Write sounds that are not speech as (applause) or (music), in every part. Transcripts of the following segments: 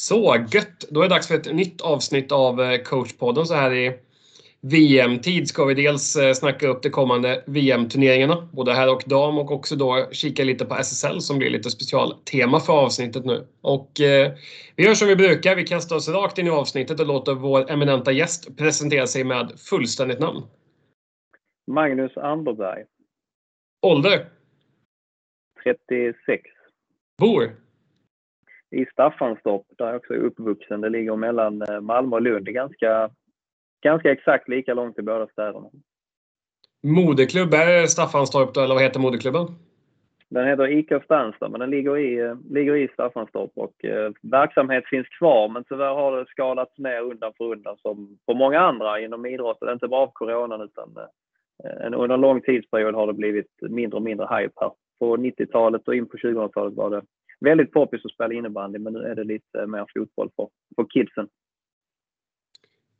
Så gött! Då är det dags för ett nytt avsnitt av eh, coachpodden så här i VM-tid ska vi dels eh, snacka upp de kommande VM-turneringarna, både här och dam och också då kika lite på SSL som blir lite specialtema för avsnittet nu. Och eh, vi gör som vi brukar, vi kastar oss rakt in i avsnittet och låter vår eminenta gäst presentera sig med fullständigt namn. Magnus Anderberg. Ålder? 36. Bor? I Staffanstorp där jag också är uppvuxen. Det ligger mellan eh, Malmö och Lund. Det är ganska, ganska exakt lika långt till båda städerna. Moderklubb, är det Staffanstorp då, eller vad heter moderklubben? Den heter IK Stanstad, men den ligger i, eh, ligger i Staffanstorp och eh, verksamhet finns kvar, men tyvärr har det skalats ner undan för undan som på många andra inom idrotten. Inte bara av coronan utan eh, under en lång tidsperiod har det blivit mindre och mindre hype här. På 90-talet och in på 2000-talet var det väldigt poppis att spela innebandy, men nu är det lite mer fotboll för, för kidsen.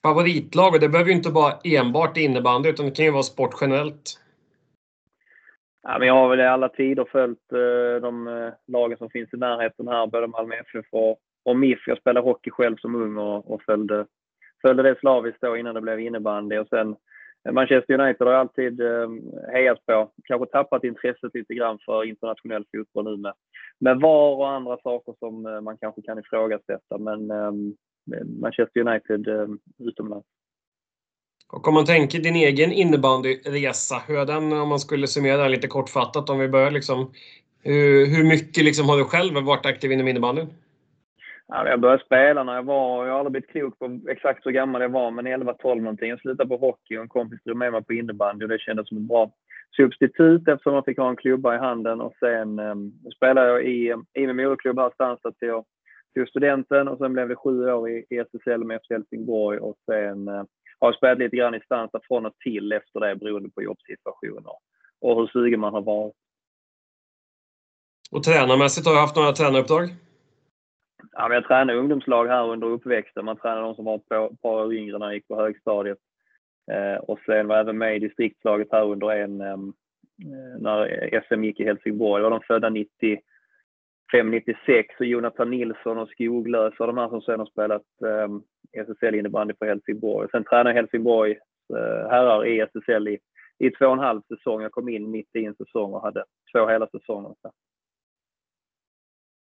Favoritlag, och det behöver ju inte vara enbart innebandy, utan det kan ju vara sport generellt. Ja, men jag har väl i alla tider följt eh, de eh, lagen som finns i närheten här, både Malmö FF och, och MIF. Jag spelade hockey själv som ung och, och följde, följde det slaviskt då innan det blev innebandy. Och sen Manchester United har jag alltid eh, hejat på. Kanske tappat intresset lite grann för internationell fotboll nu med, med VAR och andra saker som eh, man kanske kan ifrågasätta. Men eh, Manchester United ehm, utomlands. Och om man tänker din egen innebandyresa, hur är den om man skulle summera den lite kortfattat? Om vi börjar liksom, hur, hur mycket liksom har du själv varit aktiv inom innebandyn? Ja, jag började spela när jag var, jag har aldrig blivit klok på exakt hur gammal jag var, men 11-12 någonting. Jag slutade på hockey och en kompis drog med mig på innebandy och det kändes som ett bra substitut eftersom man fick ha en klubba i handen. Och sen ehm, um, spelade jag i, ehm, i min moderklubb här Stansta, till, till studenten och sen blev det sju år i, i SSL med FC Helsingborg och sen uh, har jag spelat lite grann i Stansta från och till efter det beroende på jobbsituationer och hur sugen man har varit. Och tränarmässigt har jag haft några tränaruppdrag? Ja, men jag tränade ungdomslag här under uppväxten. Man tränade de som var ett par år yngre när jag gick på högstadiet. Eh, och sen var jag även med i distriktslaget här under en, ehm, eh, när SM gick i Helsingborg. Det var de födda 95, 96 och Jonathan Nilsson och Skoglös och de här som sen har spelat eh, SSL innebandy för Helsingborg. Sen tränade jag Helsingborg eh, herrar i SSL i, i två och en halv säsong. Jag kom in mitt i en säsong och hade två hela säsonger.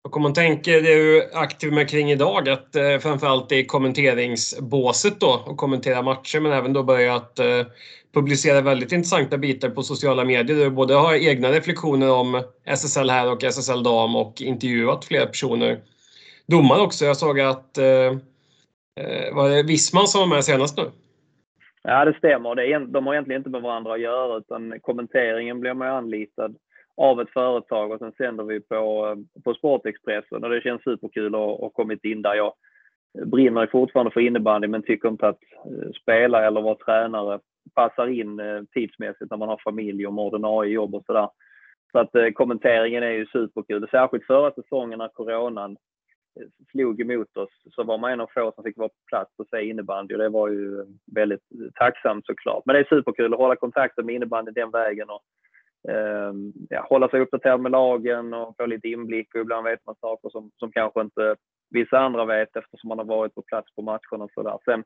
Och om man tänker det du är aktiv med kring idag, att eh, framförallt i kommenteringsbåset då och kommentera matcher men även då börjat eh, publicera väldigt intressanta bitar på sociala medier. Du både har egna reflektioner om SSL här och SSL dam och intervjuat flera personer. Domare också. Jag såg att eh, eh var det Wisman som var med senast nu? Ja, det stämmer. Det är, de har egentligen inte med varandra att göra utan kommenteringen blir man anlitad av ett företag och sen sänder vi på, på Sportexpressen och det känns superkul att ha kommit in där. Jag brinner fortfarande för innebandy men tycker inte att eh, spela eller vara tränare passar in eh, tidsmässigt när man har familj och ordinarie jobb och sådär. Så att eh, kommenteringen är ju superkul. Särskilt förra säsongen när coronan eh, slog emot oss så var man en av få som fick vara på plats och se innebandy och det var ju väldigt tacksamt såklart. Men det är superkul att hålla kontakten med innebandy den vägen och Ehm, ja, hålla sig uppdaterad med lagen och få lite inblick och ibland vet man saker som, som kanske inte vissa andra vet eftersom man har varit på plats på matcherna och sådär. Sen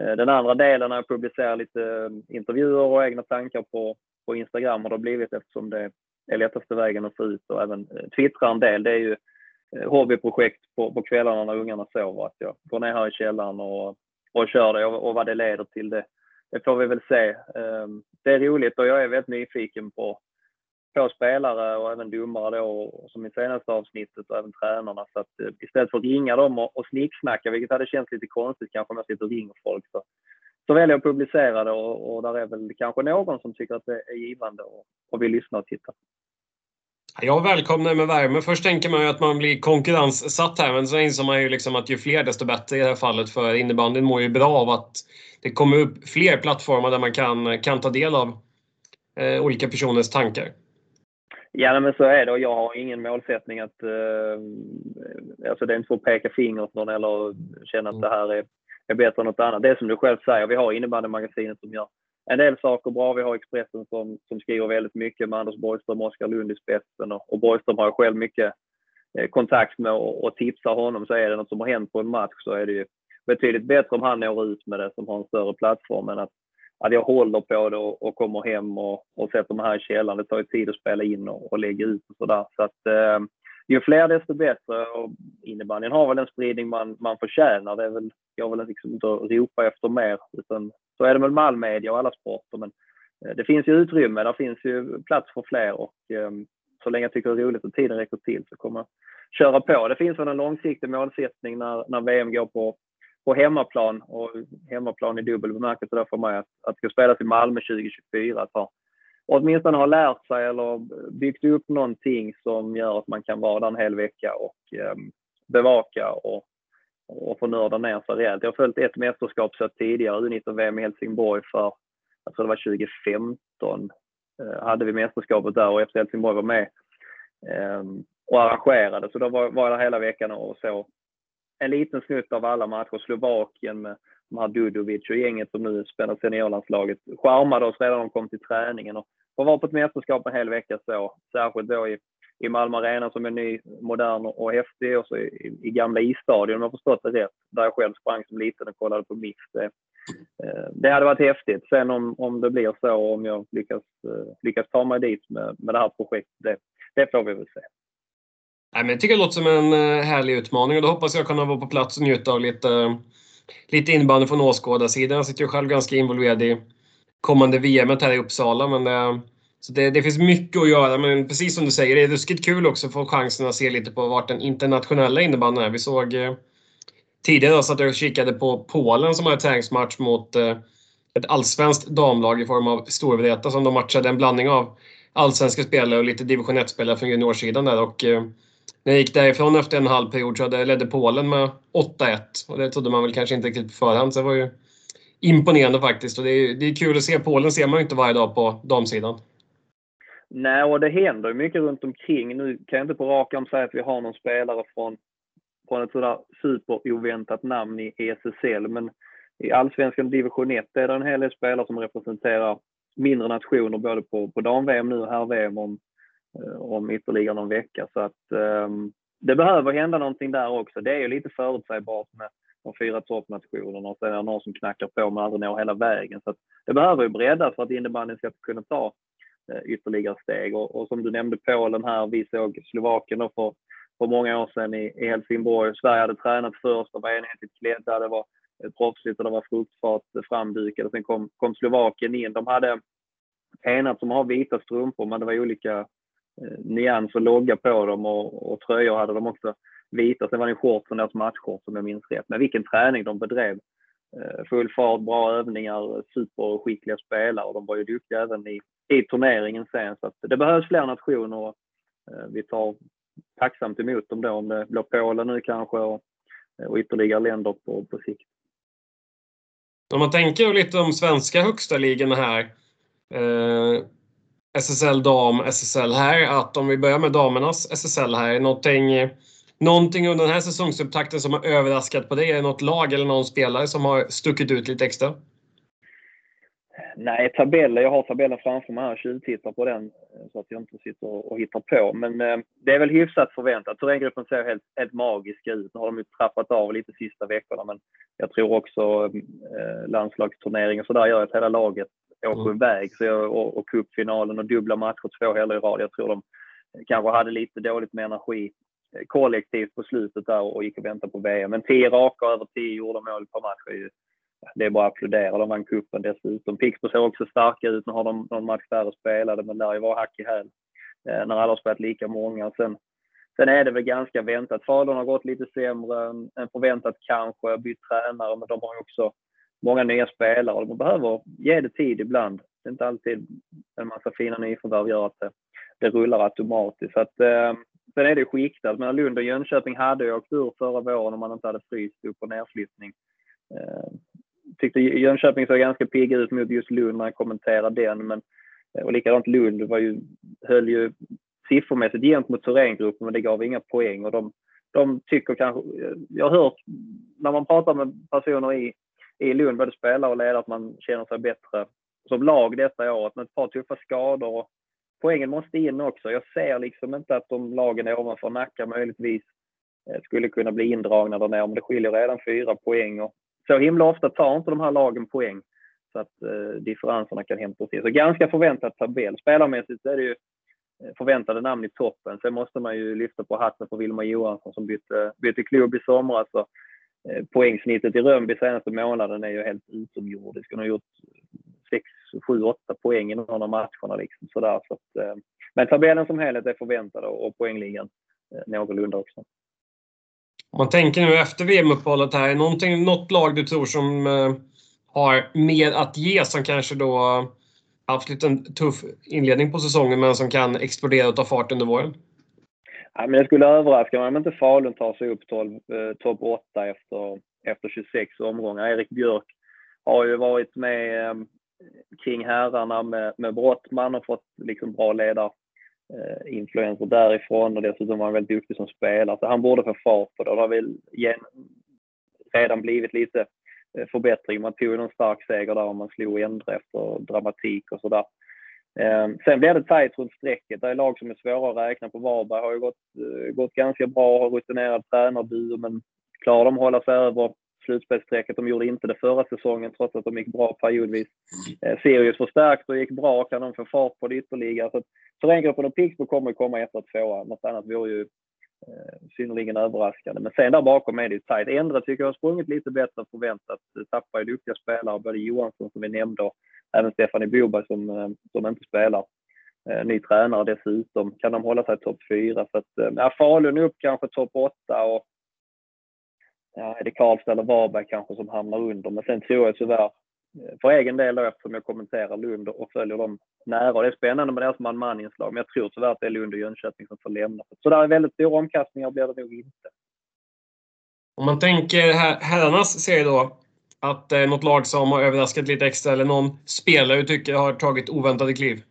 eh, den andra delen när jag publicerar lite ehm, intervjuer och egna tankar på, på Instagram har det blivit eftersom det är lättaste vägen att få ut och även eh, twittra en del. Det är ju eh, hobbyprojekt på, på kvällarna när ungarna sover. Att jag går ner här i källaren och, och kör det och, och vad det leder till det, det får vi väl se. Ehm, det är roligt och jag är väldigt nyfiken på, på spelare och även domare då, som i senaste avsnittet och även tränarna. Så att eh, istället för att ringa dem och, och snicksnacka, vilket hade känts lite konstigt kanske om jag sitter och ringer folk, så, så väljer jag att publicera det och, och där är väl kanske någon som tycker att det är givande och, och vill lyssna och titta. Jag välkomnar med värme. Först tänker man ju att man blir konkurrenssatt här men så inser man ju liksom att ju fler desto bättre i det här fallet för innebandyn mår ju bra av att det kommer upp fler plattformar där man kan, kan ta del av eh, olika personers tankar. Ja, men så är det och jag har ingen målsättning att... Eh, alltså det är inte för att peka finger åt någon eller känna att det här är, är bättre än något annat. Det är som du själv säger, vi har innebandymagasinet som gör en del saker bra. Vi har Expressen som, som skriver väldigt mycket med Anders Borgström och Oskar Lund i spetsen och, och Borgström har själv mycket eh, kontakt med och, och tipsar honom så är det något som har hänt på en match så är det ju betydligt bättre om han når ut med det som har en större plattform än att, att jag håller på det och, och kommer hem och, och sätter mig här i källaren. Det tar ju tid att spela in och, och lägga ut och sådär. Så att eh, ju fler desto bättre. Och innebandyn har väl en spridning man, man förtjänar. Det är väl, jag vill liksom inte ropa efter mer. Utan så är det väl med all media och alla sporter. Men eh, det finns ju utrymme. där finns ju plats för fler. Och ehm, så länge jag tycker det är roligt och tiden räcker till så kommer jag köra på. Det finns väl en långsiktig målsättning när, när VM går på, på hemmaplan. Och hemmaplan i dubbel bemärkelse där för mig. Att, att det ska spelas i Malmö 2024. Att ha åtminstone ha lärt sig eller byggt upp någonting som gör att man kan vara där en hel vecka och eh, bevaka och, och få nörda ner sig rejält. Jag har följt ett mästerskap så tidigare, U19-VM i Helsingborg för, jag tror det var 2015, eh, hade vi mästerskapet där och efter Helsingborg var med eh, och arrangerade. Så då var, var jag där hela veckan och så en liten snutt av alla matcher. Slovakien med Dudovic och gänget som nu spelar seniorlandslaget charmade oss redan när de kom till träningen. Och få vara på ett mästerskap en hel vecka så, särskilt då i, i Malmö Arena som är ny, modern och häftig och så i, i gamla isstadion om jag förstått det rätt, där jag själv sprang som liten och kollade på mix. Det, eh, det hade varit häftigt. Sen om, om det blir så, om jag lyckas, eh, lyckas ta mig dit med, med det här projektet, det, det får vi väl se. Nej, men jag tycker det låter som en eh, härlig utmaning och då hoppas jag kunna vara på plats och njuta av lite, lite innebandy från åskådarsidan. Jag sitter ju själv ganska involverad i kommande VM här i Uppsala. Men det, så det, det, finns mycket att göra, men precis som du säger, det är ruskigt kul också att få chansen att se lite på vart den internationella innebandyn är. Vi såg eh, tidigare så att jag kikade på Polen som har en träningsmatch mot eh, ett allsvenskt damlag i form av Storvreta som de matchade en blandning av allsvenska spelare och lite division 1-spelare från juniorsidan där. Och, eh, när jag gick därifrån efter en halv period så ledde Polen med 8-1 och det trodde man väl kanske inte riktigt på förhand. Så det var ju imponerande faktiskt och det är, det är kul att se. Polen ser man ju inte varje dag på damsidan. Nej, och det händer mycket runt omkring. Nu kan jag inte på rak arm säga att vi har någon spelare från, från ett sådär superoväntat namn i ESSL, men i allsvenskan division 1 är det en hel del spelare som representerar mindre nationer både på, på dam-VM nu och herr-VM om, eh, om ytterligare någon vecka. Så att um, det behöver hända någonting där också. Det är ju lite förutsägbart med de fyra toppnationerna och sen är det någon som knackar på men aldrig når hela vägen. Så att det behöver ju breddas för att innebandyn ska kunna ta Eh, ytterligare steg. Och, och, som du nämnde Polen här, vi såg Slovakien då för, för många år sedan i, i Helsingborg. Sverige hade tränat först och var enhetligt klädda. Det var eh, proffsigt och det var fruktfat framdukade. Sen kom, kom Slovakien in. De hade enat som har vita strumpor men det var olika eh, nyans och logga på dem och, och tröjor hade de också vita. Sen var det en shorts och deras matchshorts om jag minns rätt. Men vilken träning de bedrev. Eh, full fart, bra övningar, superskickliga spelare de var ju duktiga även i, i turneringen sen. Så det behövs fler nationer och eh, vi tar tacksamt emot dem då om det blir Polen nu kanske och, eh, och ytterligare länder på, på sikt. Om man tänker lite om svenska högsta ligorna här. Eh, SSL dam, SSL här. Att om vi börjar med damernas SSL här. Någonting Någonting under den här säsongsupptakten som har överraskat på dig? Är det något lag eller någon spelare som har stuckit ut lite extra? Nej, tabellen. Jag har tabellen framför mig här och tjuvtittar på den så att jag inte sitter och hittar på. Men eh, det är väl hyfsat förväntat. Terränggruppen ser helt, helt magisk ut. Nu har de ju trappat av lite sista veckorna, men jag tror också eh, landslagsturnering och sådär gör att hela laget åker mm. iväg. Så jag, och, och cupfinalen och dubbla matcher två helger i rad. Jag tror de kanske hade lite dåligt med energi kollektivt på slutet där och gick och väntade på VM. Men tio raka över tio gjorda mål per match är ju, det är bara att applådera. De vann cupen dessutom. Pixbo ser också starka ut. Nu har de någon match färre spelade, men där var hack i häl eh, när alla har spelat lika många. Sen, sen är det väl ganska väntat. Falun har gått lite sämre än förväntat kanske, bytt tränare, men de har ju också många nya spelare. De behöver ge det tid ibland. Det är inte alltid en massa fina nyförvärv gör att det, det rullar automatiskt. Så att, eh, Sen är det skiktat. Men Lund och Jönköping hade ju åkt ur förra våren om man inte hade fryst upp och nerflyttning. Eh, tyckte Jönköping såg ganska pigga ut mot just Lund när jag kommenterade den. Men, eh, och likadant Lund var ju, höll ju siffermässigt jämnt mot Thorengruppen men det gav inga poäng. Och de, de tycker kanske, eh, jag har hört när man pratar med personer i, i Lund, både spelare och ledare, att man känner sig bättre som lag detta året med ett par tuffa skador poängen måste in också. Jag ser liksom inte att de lagen ovanför Nacka möjligtvis eh, skulle kunna bli indragna där nere, men det skiljer redan fyra poäng. Och så himla ofta tar inte de här lagen poäng så att eh, differenserna kan hämtas in. Så ganska förväntad tabell. Spelarmässigt är det ju eh, förväntade namn i toppen. Sen måste man ju lyfta på hatten för Wilma Johansson som bytte, bytte klubb i somras. Så, eh, poängsnittet i Rönnby senaste månaden är ju helt utomjordiskt. Hon har gjort 6, 7, 8 poäng i någon av matcherna. Liksom, sådär. Så att, eh, men tabellen som helhet är förväntad och poängligan eh, någorlunda också. Om man tänker nu efter VM-uppehållet här, det något lag du tror som eh, har mer att ge som kanske då haft en tuff inledning på säsongen men som kan explodera och ta fart under våren? Ja, men det skulle överraska mig om inte Falun tar sig upp eh, topp 8 efter, efter 26 omgångar. Erik Björk har ju varit med eh, kring herrarna med, med Brottman och fått liksom bra ledar, eh, därifrån och dessutom var han väldigt duktig som spelare. Så han borde få fart på det. Det har väl redan blivit lite eh, förbättring. Man tog en stark seger där och man slog ändra efter dramatik och sådär. Ehm, sen blir det tajt runt strecket. Det är lag som är svåra att räkna på. Varberg har ju gått, eh, gått ganska bra, har rutinerad tränarduo, men klarar de att hålla sig över slutspelsstrecket? De gjorde inte det förra säsongen trots att de gick bra periodvis. Eh, Sirius förstärkt och gick bra. Kan de få fart på det ytterligare? Så Thorengruppen och Pixbo kommer komma etta och tvåa. Något annat vore ju Eh, synnerligen överraskande. Men sen där bakom är det ju tajt. Endre tycker jag har sprungit lite bättre än förväntat. Eh, tappar ju duktiga spelare, både Johansson som vi nämnde och även Stefanie Boberg som, eh, som inte spelar. Eh, ny tränare dessutom. Kan de hålla sig topp fyra? Så att, eh, Falun upp kanske topp åtta och ja, är det Karlstad eller Varberg kanske som hamnar under. Men sen tror jag tyvärr eh, för egen del då, eftersom jag kommenterar Lund och följer dem nära. Det är spännande med deras man-man-inslag, men jag tror tyvärr att det är Lund och Jönköping som får lämna. Så där är väldigt stora omkastningar blir det nog inte. Om man tänker herrarnas serie då, att eh, något lag som har överraskat lite extra eller någon spelare du tycker har tagit oväntade kliv?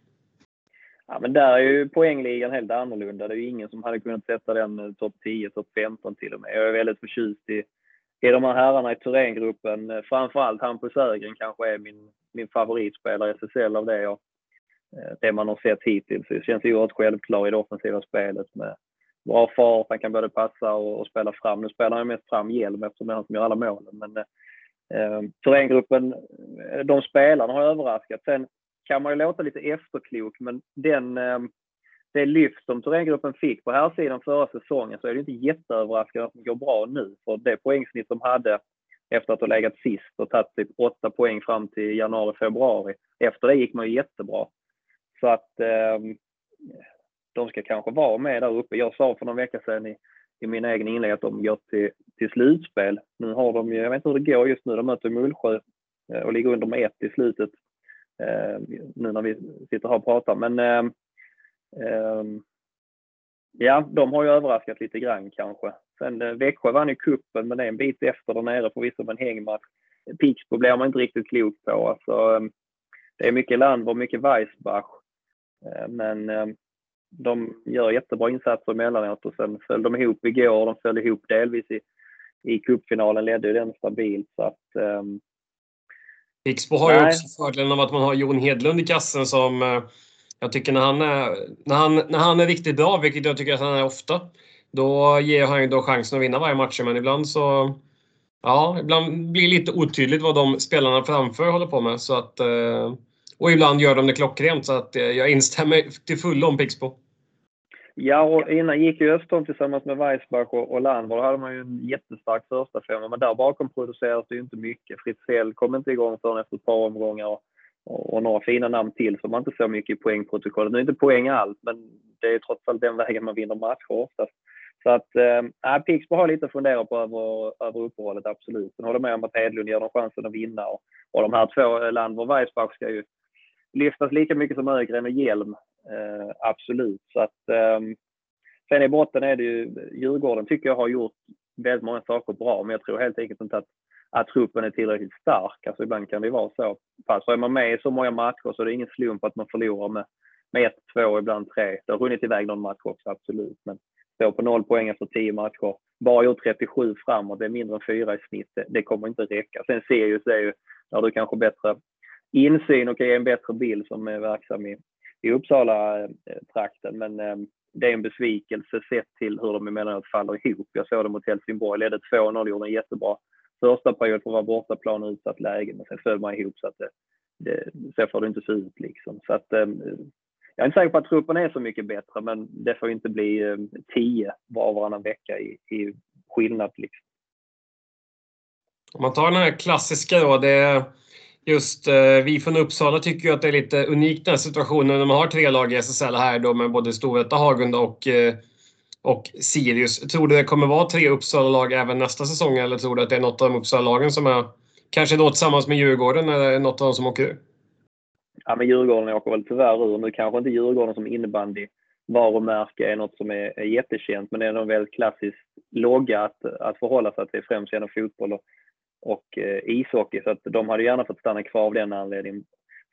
Ja, men där är ju poängligan helt annorlunda. Det är ju ingen som hade kunnat sätta den eh, topp 10, topp 15 till och med. Jag är väldigt förtjust i i de här herrarna i Thorengruppen. Eh, framförallt Hampus Ögren kanske är min, min favoritspelare i SSL av det, jag, eh, det man har sett hittills. Det känns oerhört självklar i det offensiva spelet med bra fart. Han kan både passa och, och spela fram. Nu spelar han mest fram hjälm eftersom det är han som gör alla målen. Men eh, Thorengruppen, de spelarna har överraskat. Sen kan man ju låta lite efterklok, men den ehm, det lyft som Thorengruppen fick på här sidan förra säsongen så är det inte jätteöverraskande att det går bra nu. För det poängsnitt de hade efter att ha legat sist och tagit typ 8 poäng fram till januari, februari. Efter det gick man ju jättebra. Så att eh, de ska kanske vara med där uppe. Jag sa för någon vecka sedan i, i min egen inlägg att de går till, till slutspel. Nu har de ju, jag vet inte hur det går just nu, de möter Mullsjö eh, och ligger under med ett i slutet. Eh, nu när vi sitter här och pratar. Men eh, eh, ja, de har ju överraskat lite grann kanske. Sen eh, Växjö vann ju kuppen men det är en bit efter där nere förvisso med en hängmatch. Pixbo blir man inte riktigt klok på. Alltså, eh, det är mycket Landborg, mycket Weissbach. Eh, men de gör jättebra insatser emellanåt och sen föll de ihop igår. De föll ihop delvis i, i cupfinalen, ledde ju den stabilt. Så att, um... Pixbo har ju också fördelen av att man har Jon Hedlund i kassen som eh, jag tycker när han, är, när, han, när han är riktigt bra, vilket jag tycker att han är ofta, då ger han ju då chansen att vinna varje match. Men ibland så... Ja, ibland blir det lite otydligt vad de spelarna framför håller på med. Så att, eh, och ibland gör de det klockrent. Så att eh, jag instämmer till fullo om Pixbo. Ja, och innan gick ju Östholm tillsammans med Weissbach och, och Landvor. Då hade man ju en jättestark första femma. Men där bakom produceras det ju inte mycket. Fritzell kom inte igång förrän efter ett par omgångar och några fina namn till som man inte så mycket i poängprotokollet. Nu är inte poäng allt, men det är trots allt den vägen man vinner matcher oftast. Så att äh, Pixbo har lite att fundera på över, över uppehållet, absolut. Sen håller med om att Hedlund ger dem chansen att vinna. Och, och de här två, eh, Landver och Weissbach, ska ju lyftas lika mycket som Ögren och Hjelm. Eh, absolut. Så att, eh, sen i botten är det ju Djurgården tycker jag har gjort väldigt många saker bra, men jag tror helt enkelt inte att att truppen är tillräckligt stark. Alltså ibland kan det vara så. Fast är man med i så många matcher så är det ingen slump att man förlorar med, med ett, två, ibland tre. Det har runnit iväg någon match också, absolut. Men stå på noll poäng efter tio matcher. Bara gjort 37 framåt, det är mindre än fyra i snitt. Det, det kommer inte räcka. Sen Sirius är ju, där du kanske bättre insyn och kan ge en bättre bild som är verksam i, i Uppsala-trakten. Eh, men eh, det är en besvikelse sett till hur de emellanåt faller ihop. Jag såg det mot Helsingborg, ledde 2-0, gjorde en jättebra första period för att vara bortaplan och utsatt läge, men sen föll man ihop så att det, det, så får det inte se ut liksom. Så att, eh, jag är inte säker på att truppen är så mycket bättre, men det får inte bli eh, tio var och varannan vecka i, i skillnad. Liksom. Om man tar den här klassiska då, det just eh, vi från Uppsala tycker ju att det är lite unikt den här situationen när man har tre lag i SSL här då med både Storvreta, Hagunda och, eh, och Sirius. Tror du det kommer vara tre Uppsala-lag även nästa säsong eller tror du att det är något av de Uppsala-lagen som är kanske då tillsammans med Djurgården eller något av dem som åker ur? Ja, men Djurgården åker väl tyvärr ur. Nu kanske inte Djurgården som innebandy varumärke är något som är, är jättekänt, men det är en väldigt klassisk logga att, att förhålla sig till främst genom fotboll och, och eh, ishockey. Så att de hade gärna fått stanna kvar av den anledningen.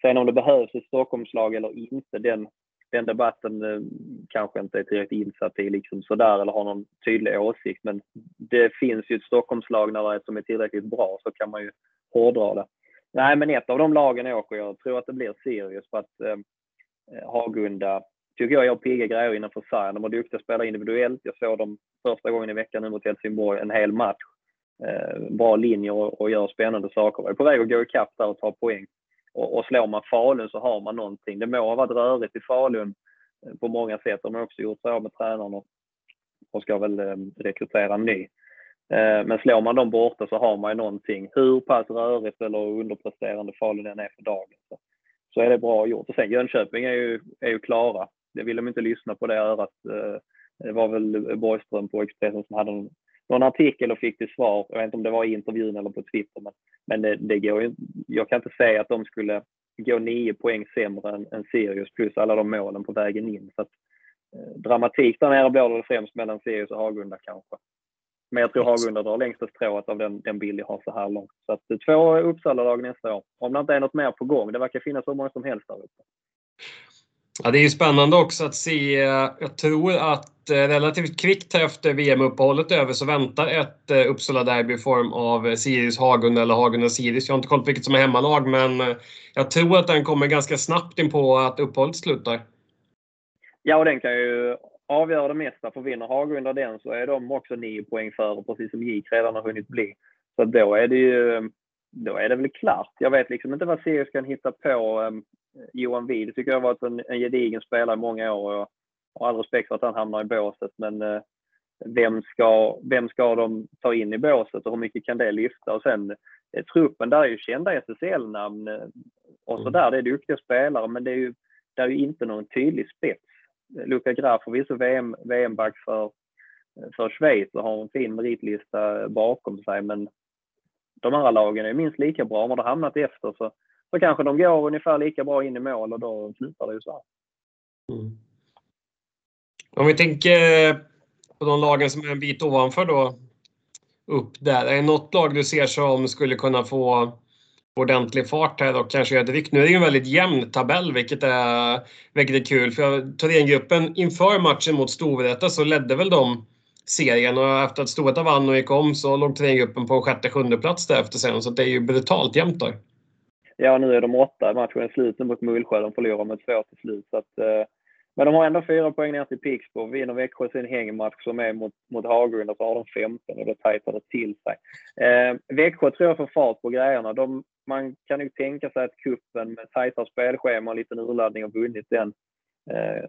Sen om det behövs ett Stockholmslag eller inte, den, den debatten eh, kanske inte är tillräckligt insatt i liksom sådär eller har någon tydlig åsikt. Men det finns ju ett Stockholmslag när det är som är tillräckligt bra så kan man ju hårdra det. Nej, men ett av de lagen åker jag. Jag tror att det blir Sirius för att eh, eh, Hagunda tycker jag gör pigga grejer innanför sargen. De har duktiga spelare individuellt. Jag såg dem första gången i veckan nu mot Helsingborg en hel match. Eh, bra linjer och, och gör spännande saker. Jag är på väg att gå ikapp där och ta poäng. Och, och slår man Falun så har man någonting. Det må ha varit rörigt i Falun eh, på många sätt. De har också gjort sig av med tränaren och, och ska väl eh, rekrytera en ny. Eh, men slår man dem borta så har man ju någonting. Hur pass rörigt eller underpresterande Falun än är för dagen så, så är det bra gjort. Och sen Jönköping är ju, är ju klara. Det vill de inte lyssna på det örat. Eh, det var väl Borgström på Expressen som hade en någon artikel och fick till svar. Jag vet inte om det var i intervjun eller på Twitter. Men, men det, det går jag kan inte säga att de skulle gå nio poäng sämre än, än Sirius plus alla de målen på vägen in. Så att, eh, dramatik där nere blir det främst mellan Sirius och Hagunda kanske. Men jag tror Hagunda drar längsta strået av den, den bild jag har så här långt. Så att två Uppsala-lag nästa år. Om det inte är något mer på gång. Det verkar finnas så många som helst där uppe. Ja, det är ju spännande också att se. Eh, jag tror att eh, relativt kvickt efter VM-uppehållet över så väntar ett eh, Uppsala-derby i form av Sirius-Hagunda eller Hagunda-Sirius. Jag har inte koll på vilket som är hemmalag men jag tror att den kommer ganska snabbt in på att uppehållet slutar. Ja, och den kan ju avgöra det mesta. För vinner Hagunda den så är de också nio poäng före, precis som JIK redan har hunnit bli. Så då är det ju då är det väl klart. Jag vet liksom inte vad Sirius kan hitta på. Ehm, Johan Wid tycker jag har varit en, en gedigen spelare i många år. Och jag har all respekt för att han hamnar i båset. Men uh, vem, ska, vem ska de ta in i båset och hur mycket kan det lyfta? Och sen eh, truppen, där är ju kända SSL-namn eh, och så där. Det är duktiga spelare, men det är ju, det är ju inte någon tydlig spets. Luka Graf förvisso VM, VM-back för, för Schweiz och har en fin meritlista bakom sig, men de andra lagen är minst lika bra. Om de har hamnat efter så, så kanske de går ungefär lika bra in i mål och då slutar det ju så här. Mm. Om vi tänker på de lagen som är en bit ovanför då, upp där. Är det något lag du ser som skulle kunna få ordentlig fart här och kanske göra ett ryck? Nu är det ju en väldigt jämn tabell vilket är, vilket är kul. För Thorengruppen inför matchen mot Storvreta så ledde väl de serien och efter att Storvreta vann och gick om så låg Thorengruppen på sjätte, sjunde plats därefter sen. Så det är ju brutalt jämnt där. Ja, nu är de åtta. Matchen är slut mot Mullsjö. De förlorar med två till slut. Så att, eh, men de har ändå fyra poäng ner till Pixbo. Vinner Växjö sin hängmatch som är mot, mot Hagunda så har de 15 och då tajtar det till sig. Eh, Växjö tror jag får fart på grejerna. De, man kan ju tänka sig att kuppen med tajtare spelschema och en liten urladdning har vunnit den. Eh,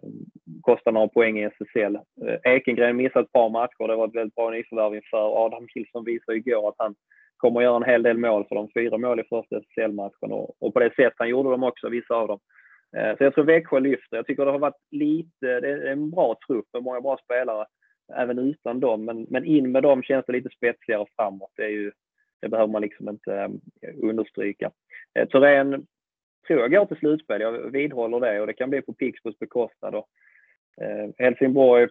kostar några poäng i SSL. Eh, Ekengren missade ett par matcher. Det var ett väldigt bra nyförvärv inför. Adam Nilsson visade igår att han kommer att göra en hel del mål för de fyra mål i första SSL-matchen och, och, på det sätt han gjorde dem också, vissa av dem. Eh, så jag tror Växjö lyfter. Jag tycker det har varit lite, det är en bra trupp med många bra spelare även utan dem. Men, men in med dem känns det lite spetsigare framåt. Det, är ju, det behöver man liksom inte eh, understryka. Eh, Thorén tror jag går till slutspel. Jag vidhåller det och det kan bli på Pixbos bekostnad. Och, eh, Helsingborg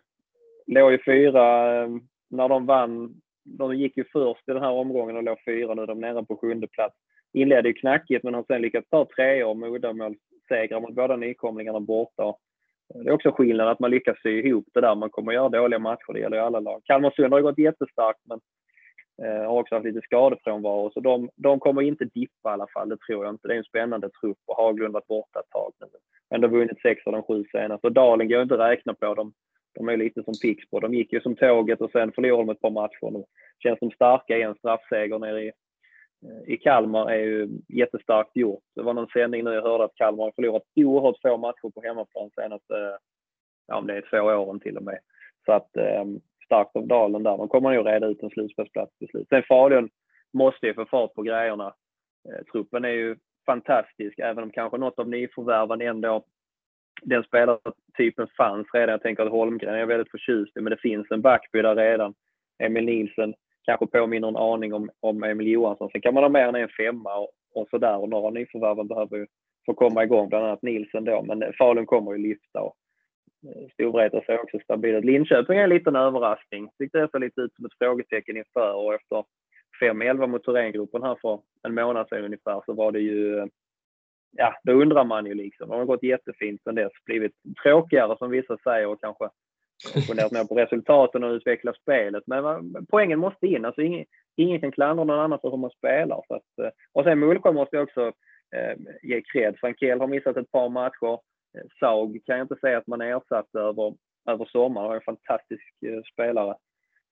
låg ju fyra eh, när de vann. De gick ju först i den här omgången och låg fyra. Nu De är nere på sjunde plats. Inledde ju knackigt men har sen lyckats ta tre år med uddamålssegrar mot båda nykomlingarna borta. Det är också skillnad att man lyckas sy ihop det där. Man kommer göra dåliga matcher, det gäller ju alla lag. Kalmarsund har ju gått jättestarkt men eh, har också haft lite skadefrånvaro, så de, de kommer inte dippa i alla fall, det tror jag inte. Det är en spännande trupp och Haglund varit borta ett tag. nu. ändå vunnit sex av de sju senaste. Och Dalen går inte att räkna på. De, de är lite som Pixbo. De gick ju som tåget och sen förlorade de ett par matcher. De känns som starka i en straffseger nere i, eh, i Kalmar är ju jättestarkt gjort. Det var någon sändning nu jag hörde att Kalmar har förlorat oerhört få matcher på hemmaplan senaste, ja om det är två åren till och med. Så att ehm, starkt av Dalen där. De kommer nog reda ut en slutspelsplats till slut. Sen Falun måste ju få fart på grejerna. Eh, truppen är ju fantastisk, även om kanske något av nyförvärven ändå den spelartypen fanns redan. Jag tänker att Holmgren är väldigt förtjust i, men det finns en backby där redan. Emil Nielsen kanske påminner en aning om, om Emil Johansson. Sen kan man ha mer än en femma och, och sådär. Och några nyförvärven behöver ju få komma igång, bland annat Nielsen då. Men Falun kommer ju lyfta. Och, eh, Storvreta ser också stabil ut. Linköping är en liten överraskning. Tyckte det såg lite ut som ett frågetecken inför och efter 5-11 mot Thorengruppen här för en månad sedan ungefär så var det ju eh, ja, då undrar man ju liksom. Det har gått jättefint sen dess. Blivit tråkigare som vissa säger och kanske funderat mer på resultaten och utvecklat spelet. Men poängen måste in. Alltså ingen, ingen kan klandra någon annan för hur man spelar. Så att, eh, och sen Mullsjö måste jag också eh, ge cred. Frankell har missat ett par matcher. Eh, Saug kan jag inte säga att man ersatt över, över sommaren. Han är en fantastisk eh, spelare.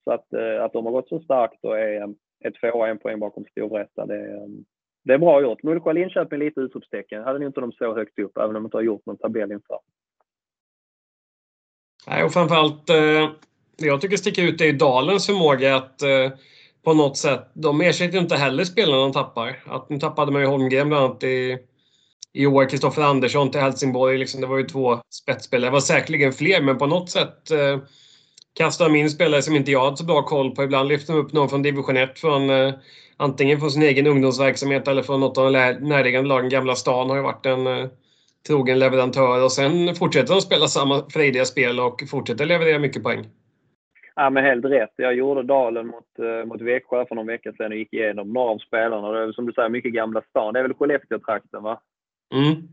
Så att, eh, att de har gått så starkt och är, är tvåa, en poäng bakom Storvreta, det, eh, det är bra gjort. Mullsjö och Linköping lite utropstecken. Hade nog inte de så högt upp, även om de inte har gjort någon tabell inför. Nej, och framförallt eh, det jag tycker sticker ut är Dalens förmåga att eh, på något sätt, de ersätter inte heller spelarna de tappar. Att nu tappade man ju Holmgren bland annat i, i år, Kristoffer Andersson till Helsingborg. Liksom, det var ju två spetsspelare. Det var säkerligen fler, men på något sätt eh, kastar de in spelare som inte jag hade så bra koll på. Ibland lyfter de upp någon från division 1 från eh, antingen från sin egen ungdomsverksamhet eller från något av de närliggande lagen. Gamla stan har ju varit en eh, trogen leverantör och sen fortsätter de spela samma frejdiga spel och fortsätter leverera mycket poäng. Ja, men helt rätt. Jag gjorde Dalen mot, eh, mot Växjö för någon vecka sedan och gick igenom några av spelarna. Det är som du säger mycket Gamla stan. Det är väl Skellefteå-trakten va? Mm.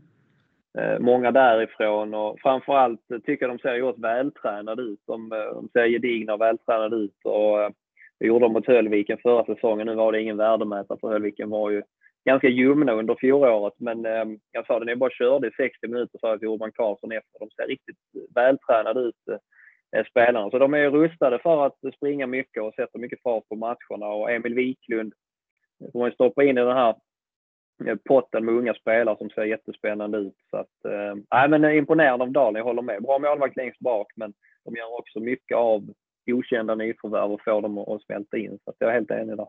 Eh, många därifrån och framförallt tycker jag de ser oerhört vältränade ut. De, eh, de ser gedigna och vältränade ut. Och, eh, det gjorde de mot Höllviken förra säsongen. Nu var det ingen värdemätare för Höllviken var ju ganska ljumna under fjolåret. Men eh, jag sa det när jag bara körde i 60 minuter sa jag till Urban Karlsson efter. De ser riktigt vältränade ut eh, spelarna. Så de är rustade för att springa mycket och sätta mycket fart på matcherna. Och Emil Wiklund får man stoppa in i den här eh, potten med unga spelare som ser jättespännande ut. Så att, eh, men imponerande av Dalen, jag håller med. Bra målvakt längst bak, men de gör också mycket av okända nyförvärv och få dem att smälta in. Så jag är helt enig där.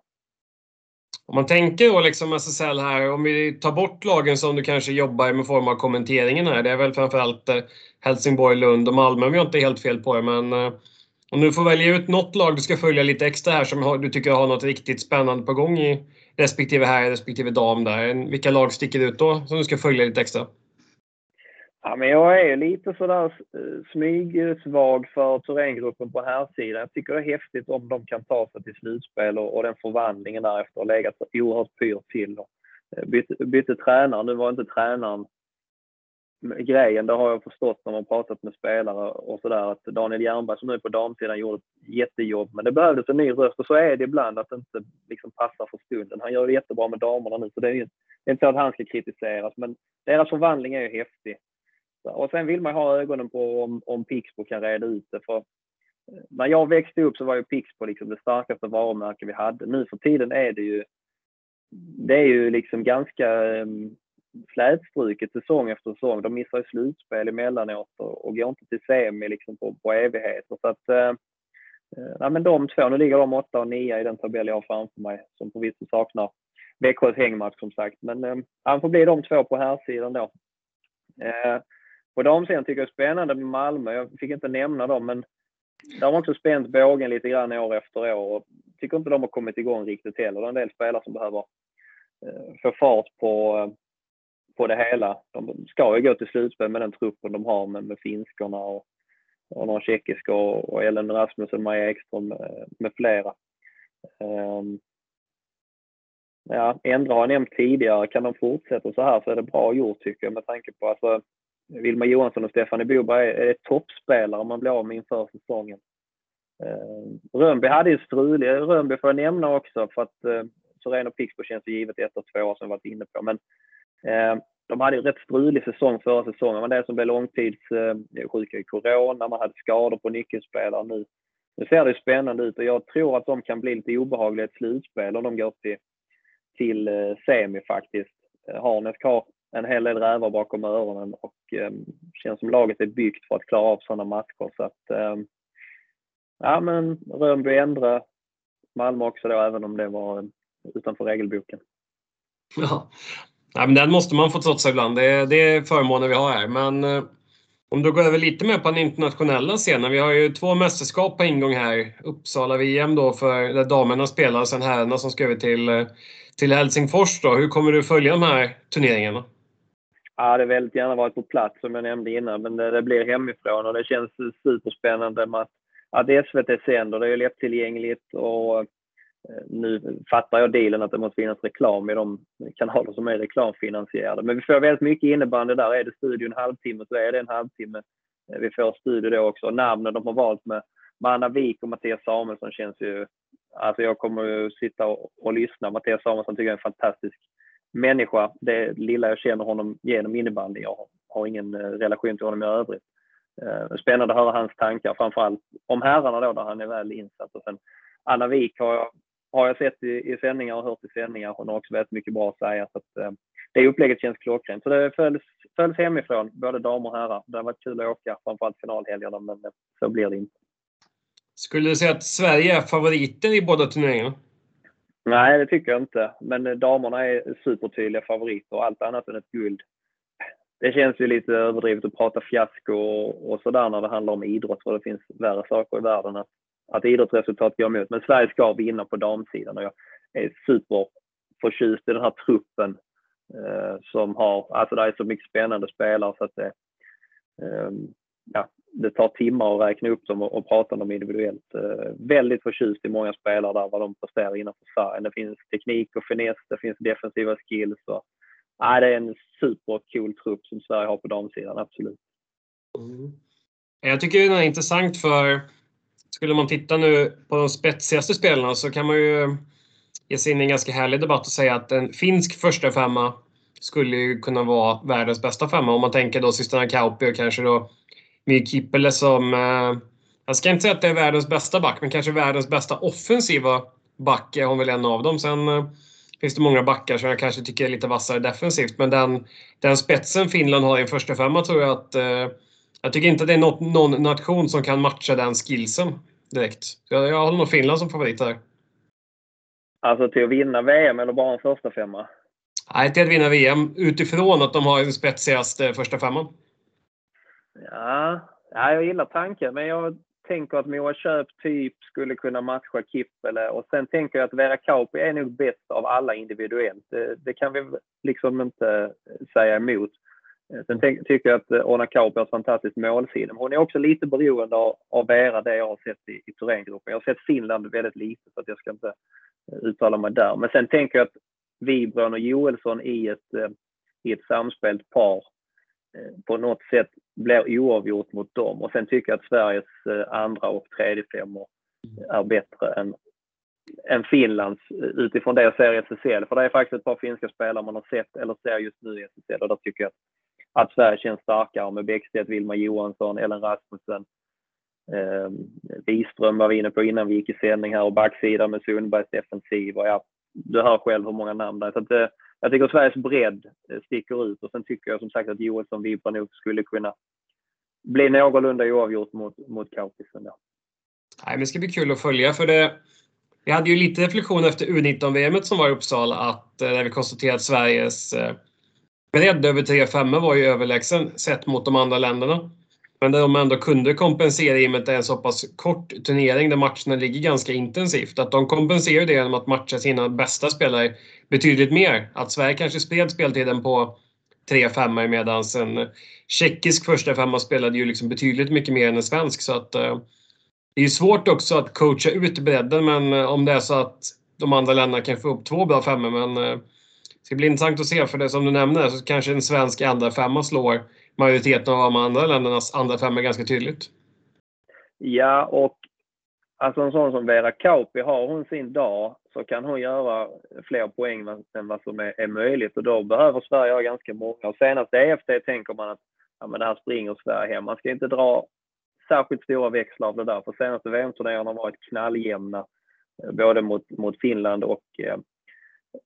Om man tänker då liksom SSL här, om vi tar bort lagen som du kanske jobbar med form av kommenteringen här. Det är väl framförallt eh, Helsingborg, Lund och Malmö om jag inte är helt fel på det. Men eh, om du får välja ut något lag du ska följa lite extra här som du tycker har något riktigt spännande på gång i respektive här respektive dam där. Vilka lag sticker ut då som du ska följa lite extra? Ja, men jag är lite sådär eh, smygsvag för Thorengruppen på här sidan. Jag tycker det är häftigt om de kan ta sig till slutspel och, och den förvandlingen därefter har legat så oerhört pyrt till. Och eh, bytte, bytte tränare. Nu var inte tränaren grejen, det har jag förstått när man pratat med spelare och sådär, att Daniel Jernberg som nu är på damsidan gjorde ett jättejobb. Men det behövdes en ny röst och så är det ibland att det inte liksom passar för stunden. Han gör det jättebra med damerna nu, så det är inte så att han ska kritiseras. Men deras förvandling är ju häftig. Och sen vill man ha ögonen på om, om Pixbo kan reda ut det. För eh, när jag växte upp så var ju Pixbo liksom det starkaste varumärke vi hade. Nu för tiden är det ju, det är ju liksom ganska um, slätstruket säsong efter säsong. De missar ju slutspel emellanåt och, och går inte till semi liksom på, på evigheter. Så att, eh, eh nej, men de två, nu ligger de åtta och nio i den tabell jag har framför mig som förvisso saknar Växjös hängmatch som sagt. Men eh, han får bli de två på här sidan då. Eh, på damsidan tycker jag det är spännande med Malmö. Jag fick inte nämna dem, men de har också spänt bågen lite grann år efter år. Och tycker inte de har kommit igång riktigt heller. Det är en del spelare som behöver eh, få fart på, eh, på det hela. De ska ju gå till slutspel med den truppen de har med, med finskorna och, och några tjeckiska och, och Ellen Rasmussen, Maja Ekström med, med flera. Um, ja, Ändra har jag nämnt tidigare. Kan de fortsätta så här så är det bra gjort tycker jag med tanke på alltså Vilma Johansson och Stefanie Boberg är, är toppspelare man blir av med inför säsongen. Eh, Rönnby hade ju strulig. Eh, Rönnby får jag nämna också för att eh, och Pixbo känns ju givet ett och två år som vi varit inne på. Men eh, de hade ju rätt strulig säsong förra säsongen. Men det som blev långtidssjuka i corona, man hade skador på nyckelspelare nu. Nu ser det spännande ut och jag tror att de kan bli lite obehagliga i ett slutspel om de går till, till eh, semi faktiskt. Eh, Harnes har en hel del rävar bakom öronen och eh, känns som laget är byggt för att klara av sådana matcher. Så att, eh, ja men Rönnby ändra Malmö också då, även om det var utanför regelboken. Ja. ja men den måste man få trotsa ibland. Det är, det är förmåner vi har här. Men eh, om du går över lite mer på den internationella scenen. Vi har ju två mästerskap på ingång här. Uppsala-VM då för där damerna spelar och sen herrarna som ska över till, eh, till Helsingfors. Då. Hur kommer du följa de här turneringarna? Jag hade väldigt gärna varit på plats som jag nämnde innan, men det, det blir hemifrån och det känns superspännande med att, att SVT sänder. Det är lättillgängligt och eh, nu fattar jag dealen att det måste finnas reklam i de kanaler som är reklamfinansierade. Men vi får väldigt mycket innebandy där. Är det studio en halvtimme så är det en halvtimme. Eh, vi får studio då också. Namnen de har valt med, med Anna Wik och Mattias Samuelsson känns ju... Alltså jag kommer ju sitta och, och lyssna. Mattias Samuelsson tycker jag är en fantastisk människa. Det lilla jag känner honom genom innebandy. Jag har ingen eh, relation till honom i övrigt. Eh, spännande att höra hans tankar, framförallt om herrarna då, där han är väl insatt. Och sen Anna Wik har jag, har jag sett i, i sändningar och hört i sändningar. Hon har också väldigt mycket bra att säga. Så att, eh, det upplägget känns klockrent. Så det följs, följs hemifrån, både damer och herrar. Det har varit kul att åka, framförallt finalhelgerna, men eh, så blir det inte. Skulle du säga att Sverige är favoriter i båda turneringarna? Nej, det tycker jag inte. Men eh, damerna är supertydliga favoriter och allt annat än ett guld. Det känns ju lite överdrivet att prata fiasko och, och sådär när det handlar om idrott, för det finns värre saker i världen att, att idrottsresultat går emot. Men Sverige ska vinna på damsidan och jag är superförtjust i den här truppen eh, som har, alltså det är så mycket spännande spelare så att det, eh, ja, det tar timmar att räkna upp dem och, och prata om dem individuellt. Eh, väldigt förtjust i många spelare där, vad de presterar innanför sargen. Det finns teknik och finess, det finns defensiva skills. Och, nej, det är en supercool trupp som Sverige har på damsidan, absolut. Mm. Jag tycker det är intressant för skulle man titta nu på de spetsigaste spelarna så kan man ju ge sig in i en ganska härlig debatt och säga att en finsk första femma skulle ju kunna vara världens bästa femma om man tänker då systrarna Kauppi och kanske då med Kippele som... Eh, jag ska inte säga att det är världens bästa back, men kanske världens bästa offensiva back är hon väl en av dem. Sen eh, finns det många backar som jag kanske tycker är lite vassare defensivt. Men den, den spetsen Finland har i en första femma tror jag att... Eh, jag tycker inte det är något, någon nation som kan matcha den skillsen direkt. Jag, jag håller nog Finland som favorit där. Alltså till att vinna VM eller bara en första femma? Nej, till att vinna VM utifrån att de har den spetsigaste första femman. Ja, ja, jag gillar tanken, men jag tänker att Moa Köp typ skulle kunna matcha Kippele och sen tänker jag att Vera Kauppi är nog bäst av alla individuellt. Det, det kan vi liksom inte säga emot. Sen tänk, tycker jag att Ona Kauppi har ett fantastiskt målsinne. Hon är också lite beroende av, av Vera, det jag har sett i, i Thorengruppen. Jag har sett Finland väldigt lite så att jag ska inte eh, uttala mig där. Men sen tänker jag att Wibron och Joelsson i ett, eh, i ett samspelt par eh, på något sätt blir oavgjort mot dem. Och sen tycker jag att Sveriges eh, andra och tredje femmor är bättre än, än Finlands eh, utifrån det jag ser i SSL. För det är faktiskt ett par finska spelare man har sett eller ser just nu i SSL och där tycker jag att, att Sverige känns starkare med Bäckstedt, Vilma Johansson, Ellen Rasmussen. Eh, Wiström var vi inne på innan vi gick i sändning här och backsidan med Sundbergs defensiv. Och ja, du hör själv hur många namn det är. Så att, eh, jag tycker Sveriges bredd eh, sticker ut och sen tycker jag som sagt att Joelsson Vibra nog skulle kunna bli någorlunda oavgjort mot, mot Kaupisen. Nej, men det ska bli kul att följa för det. Vi hade ju lite reflektion efter U19-VM som var i Uppsala att eh, där vi konstaterade att Sveriges eh, bredd över 3-5 var ju överlägsen sett mot de andra länderna. Men där de ändå kunde kompensera i och med att det är en så pass kort turnering där matcherna ligger ganska intensivt. Att de kompenserar det genom att matcha sina bästa spelare betydligt mer. Att Sverige kanske spred speltiden på tre femmor medan en tjeckisk första femma spelade ju liksom betydligt mycket mer än en svensk. Så att, eh, det är ju svårt också att coacha ut bredden men eh, om det är så att de andra länderna kan få upp två bra femmor. Men eh, det ska bli intressant att se för det som du nämnde så kanske en svensk andra femma slår majoriteten av de andra ländernas andra femmor ganska tydligt. Ja, och Alltså en sån som Vera Kauppi, har hon sin dag så kan hon göra fler poäng än vad som är, är möjligt och då behöver Sverige ha ganska många. Och senast EFT tänker man att ja, men det här springer Sverige hem. Man ska inte dra särskilt stora växlar av det där, för senaste VM-turneringarna har varit knalljämna eh, både mot, mot Finland och, eh,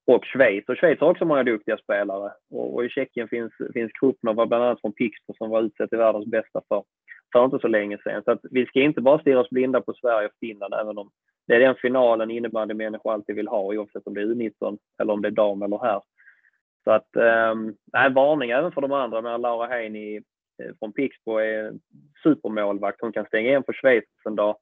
och Schweiz. Och Schweiz har också många duktiga spelare. Och, och i Tjeckien finns, finns Krupnova bland annat från Pixbo, som var utsedd till världens bästa för, för inte så länge sedan. Så att vi ska inte bara stirra oss blinda på Sverige och Finland, även om det är den finalen innebandymänniskor alltid vill ha, oavsett om det är U19 eller om det är dam eller här. Så att, eh, varning även för de andra. Men Laura Heini eh, från Pixbo är supermålvakt. Hon kan stänga igen för Schweiz en dag.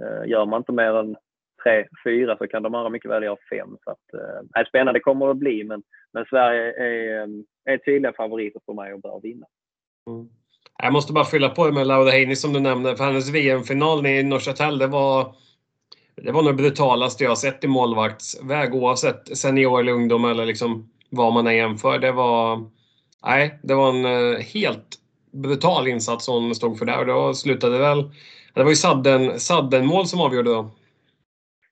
Eh, gör man inte mer än tre, fyra så kan de andra mycket väl göra fem. Så att, eh, spännande kommer det att bli, men, men Sverige är, eh, är tydliga favoriter för mig och bör vinna. Mm. Jag måste bara fylla på med Laura Heini som du nämnde, för hennes VM-final i Norrköping, det var det var nog det brutalaste jag sett i målvaktsväg oavsett senior eller ungdom eller liksom vad man är jämför. Det var, nej, det var en eh, helt brutal insats hon stod för där och då slutade väl... Det var ju sadden, sadden mål som avgjorde då.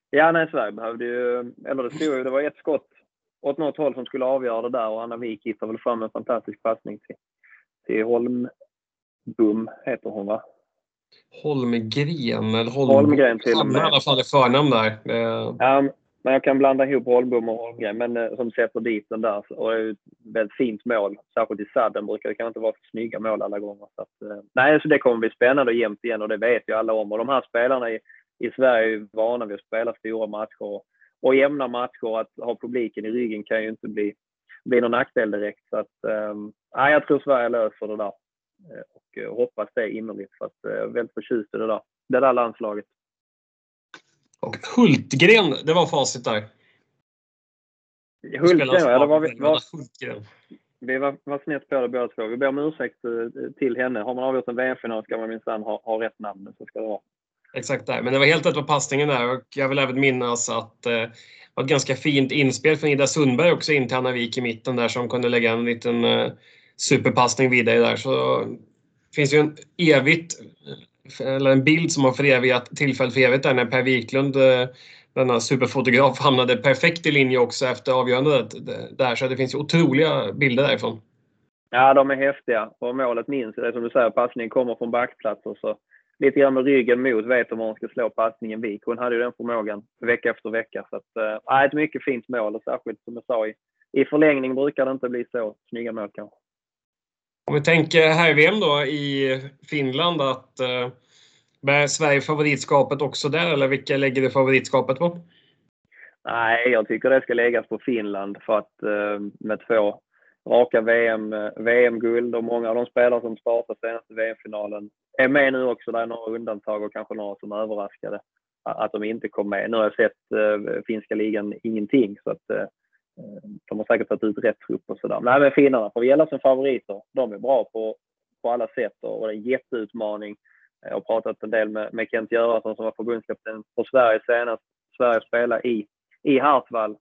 Ja, nej, Sverige behövde ju... Eller det stod ju, det var ett skott åt något håll som skulle avgöra det där och Anna Wik hittade väl fram en fantastisk passning till, till Holmbum, heter hon va? Holmgren eller Holm... Holmgren till och med. i alla fall i förnamn där. Ja, men jag kan blanda ihop Holmbom och Holmgren, men eh, som sätter dit den där. Och det är ett väldigt fint mål. Särskilt i sadden brukar det kanske inte vara så snygga mål alla gånger. Så att, eh, nej, så det kommer bli spännande och jämnt igen och det vet ju alla om. Och de här spelarna i, i Sverige är vana vid att spela stora matcher och jämna matcher. Att ha publiken i ryggen kan ju inte bli, bli någon nackdel direkt. Så att, um, jag tror Sverige löser det där. Eh, och hoppas det innerligt för att jag är väldigt förtjust i det där, det där landslaget. Och Hultgren, det var facit där. Hultgren, ja. Det var, vi, var, vi var, var snett på det båda två. Vi ber om ursäkt eh, till henne. Har man avgjort en VM-final ska man minsann ha, ha rätt namn. Så ska det vara. Exakt där. Men det var helt rätt på passningen där och jag vill även minnas att eh, var ett ganska fint inspel från Ida Sundberg också in till Anna Wik i mitten där som kunde lägga en liten eh, superpassning vidare där. Så det finns ju en evigt eller en bild som har förevigat tillfället för evigt där när Per Wiklund, eh, denna superfotograf, hamnade perfekt i linje också efter avgörandet där. Så det finns ju otroliga bilder därifrån. Ja, de är häftiga. Och målet minns det som du säger, passningen kommer från backplats och så lite grann med ryggen mot vet de var hon ska slå passningen Vik. Hon hade ju den förmågan vecka efter vecka. Så att, äh, ett mycket fint mål och särskilt som jag sa i, i förlängning brukar det inte bli så snygga mål kanske. Om vi tänker här i VM då i Finland att eh, Bär Sverige favoritskapet också där eller vilka lägger du favoritskapet på? Nej, jag tycker det ska läggas på Finland för att eh, med två raka VM, eh, VM-guld och många av de spelare som startade senaste VM-finalen är med nu också. Det är några undantag och kanske några som är överraskade att de inte kom med. Nu har jag sett finska ligan ingenting så att Eh, de har säkert tagit ut rätt trupp och sådär. Nej, men finnarna får vi gälla som favoriter. De är bra på, på alla sätt och det är en jätteutmaning eh, jag har pratat en del med, med Kent Göransson som var förbundskapten för Sverige senast. Sverige spelar i, i Hartwall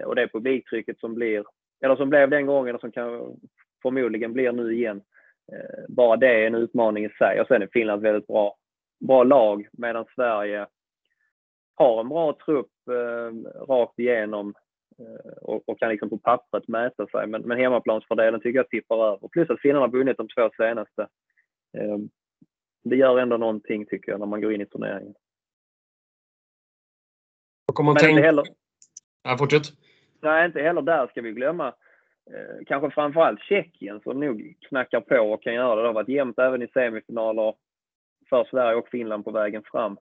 eh, och det publiktrycket som blir, eller som blev den gången och som kan, förmodligen blir nu igen. Bara det är en utmaning i sig. Och sen är Finland ett väldigt bra, bra lag medan Sverige har en bra trupp eh, rakt igenom och, och, kan liksom på pappret mäta sig. Men, men hemmaplansfördelen tycker jag tippar över. Plus att finnarna har vunnit de två senaste. Eh, det gör ändå någonting tycker jag när man går in i turneringen. Men tänk... inte heller... Ja, fortsätt. Nej, inte heller där ska vi glömma eh, kanske framförallt Tjeckien som nog knackar på och kan göra det. Det har varit jämnt även i semifinaler för Sverige och Finland på vägen fram eh,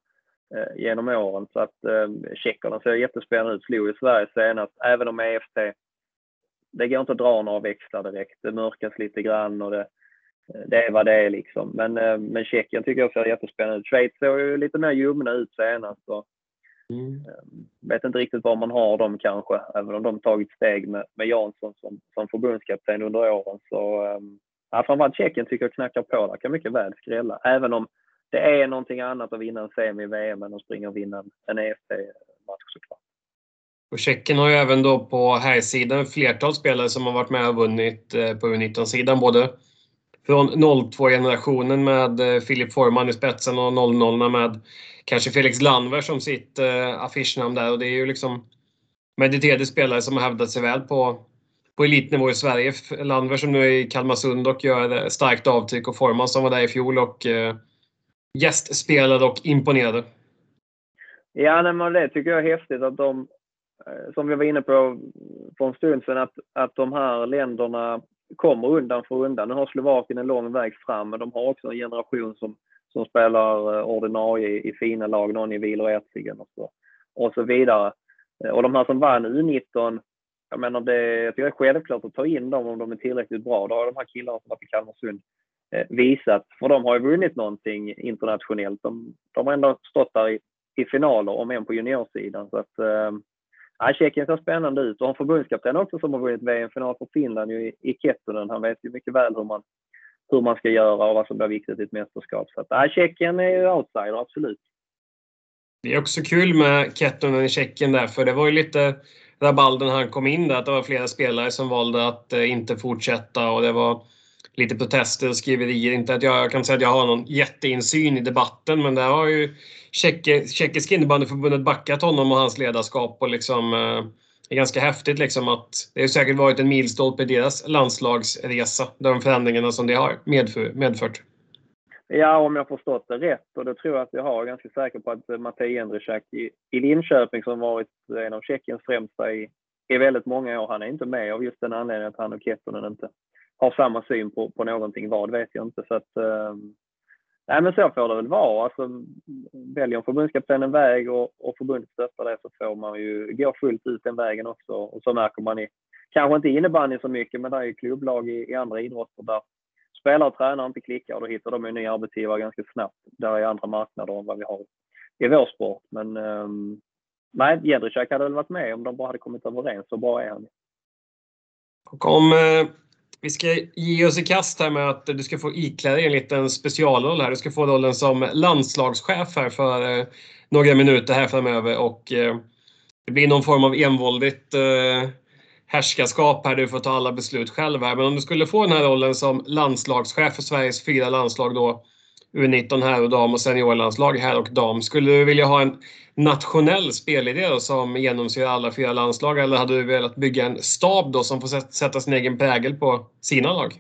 genom åren. Så att eh, tjeckerna ser jättespännande ut. Slog ju Sverige senast, även om EFT det går inte att dra några växlar direkt. Det mörkas lite grann och det, det är vad det är liksom. Men, eh, men Tjeckien tycker jag ser jättespännande ut. Schweiz såg ju lite mer ljumna ut senast. Och, mm. Eh, vet inte riktigt var man har dem kanske, även om de tagit steg med, med Jansson som, som förbundskapten under åren. Så ja, framförallt Tjeckien tycker jag knackar på där, kan mycket väl skrälla. Även om det är någonting annat att vinna en semi i VM än att springa och vinna en EFT-match såklart. Och Tjeckien har ju även då på här sidan flertal spelare som har varit med och vunnit eh, på U19-sidan. Både från 02-generationen med eh, Filip Forman i spetsen och 00 med kanske Felix Landver som sitt eh, affischnamn där. Och det är ju liksom mediterade spelare som har hävdat sig väl på, på elitnivå i Sverige. Landver som nu är i Kalmarsund och gör starkt avtryck och Forman som var där i fjol och eh, gästspelade och imponerade. Ja, nej, men det tycker jag är häftigt att de, eh, som vi var inne på för en stund sedan, att, att de här länderna kommer undan för undan. Nu har Slovakien en lång väg fram, men de har också en generation som, som spelar eh, ordinarie i, i fina lag, någon i Wieler Erzingen och så, och så vidare. Eh, och de här som vann U19, jag menar det, jag tycker det är självklart att ta in dem om de är tillräckligt bra. Då har de här killarna som varit i Kalmarsund Eh, visat, för de har ju vunnit någonting internationellt. De, de har ändå stått där i, i finaler, om än på juniorsidan. Så att, eh, ja, Tjeckien ser spännande ut och har en förbundskapten också som har vunnit VM-final för Finland i, i Kettunen. Han vet ju mycket väl hur man, hur man ska göra och vad som blir viktigt i ett mästerskap. Så att, ja, Tjeckien är ju outsider, absolut. Det är också kul med Kettunen i Tjeckien där, för det var ju lite rabalder när han kom in där, att det var flera spelare som valde att eh, inte fortsätta och det var lite protester och skriverier. Inte att jag, jag kan säga att jag har någon jätteinsyn i debatten men där har ju Tjeckiska innebandyförbundet backat honom och hans ledarskap och liksom eh, det är ganska häftigt liksom att det har säkert varit en milstolpe i deras landslagsresa, de förändringarna som det har medfört. Ja, om jag förstått det rätt och det tror jag att jag har. Jag är ganska säker på att eh, Matej Jędrychak i, i Linköping som varit en av Tjeckiens främsta i, i väldigt många år, han är inte med av just den anledningen att han och Kettonen inte har samma syn på, på någonting. Vad vet jag inte. Så att, eh, nej, men så får det väl vara. Alltså, väljer en förbundskapten en väg och, och förbundet stöttar det så får man ju gå fullt ut den vägen också. Och så märker man i, kanske inte innebandy så mycket, men det är ju klubblag i, i andra idrotter där spelare och tränare inte klickar och då hittar de en ny arbetsgivare ganska snabbt. Där är andra marknader än vad vi har i vår sport. Men eh, nej, Jedrzejczak hade väl varit med om de bara hade kommit överens. Så bra är han. Och om eh, vi ska ge oss i kast här med att du ska få iklä dig en liten specialroll här. Du ska få rollen som landslagschef här för eh, några minuter här framöver och eh, det blir någon form av envåldigt eh, härskarskap här. Du får ta alla beslut själv här. Men om du skulle få den här rollen som landslagschef för Sveriges fyra landslag då U19 här och dam och seniorlandslag här och dam. Skulle du vilja ha en nationell spelidé då, som genomsyrar alla fyra landslag eller hade du velat bygga en stab då som får sätta sin egen prägel på sina lag?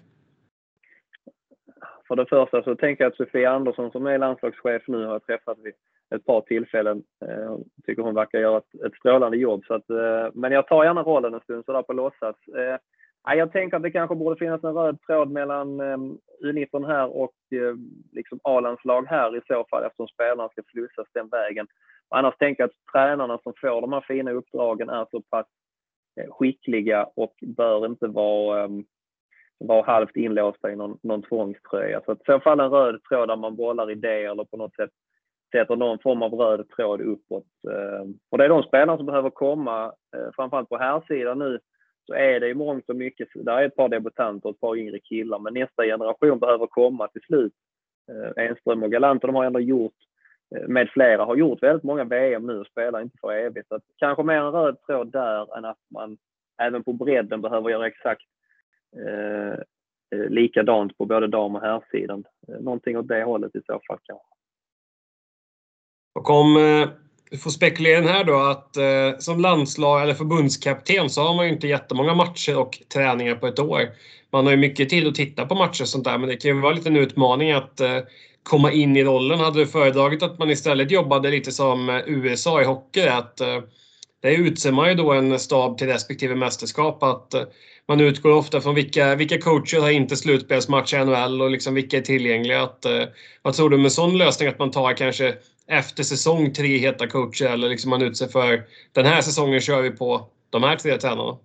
För det första så tänker jag att Sofia Andersson som är landslagschef nu har jag träffat vid ett par tillfällen. Eh, jag tycker hon verkar göra ett, ett strålande jobb. Så att, eh, men jag tar gärna rollen en stund sådär på låtsas. Eh, jag tänker att det kanske borde finnas en röd tråd mellan ehm, U19 här och ehm, liksom A-landslag här i så fall eftersom spelarna ska slussas den vägen. Annars tänker jag att tränarna som får de här fina uppdragen är så pass eh, skickliga och bör inte vara, ehm, vara halvt inlåsta i någon, någon tvångströja. Så i så fall en röd tråd där man bollar idéer eller på något sätt sätter någon form av röd tråd uppåt. Och det är de spelarna som behöver komma, eh, framförallt på här sidan nu, så är det i mångt och mycket, där är ett par debutanter och ett par yngre killar, men nästa generation behöver komma till slut. Eh, Enström och Galant, de har ändå gjort eh, med flera har gjort väldigt många VM nu och spelar inte för evigt. Så kanske mer en röd tråd där än att man även på bredden behöver göra exakt eh, eh likadant på både dam och herrsidan. Eh, någonting åt det hållet i så fall kanske. Och om eh, du får spekulera här då att eh, som landslag eller förbundskapten så har man ju inte jättemånga matcher och träningar på ett år. Man har ju mycket tid att titta på matcher och sånt där men det kan ju vara en liten utmaning att eh, komma in i rollen. Hade du föredragit att man istället jobbade lite som eh, USA i hockey? Att, eh, där utser man ju då en stab till respektive mästerskap. Att eh, man utgår ofta från vilka, vilka coacher har inte slutspelsmatch i NHL och liksom vilka är tillgängliga. Att, eh, vad tror du med sån lösning att man tar kanske efter säsong tre heta coacher eller liksom man utser för den här säsongen kör vi på de här tre tränarna?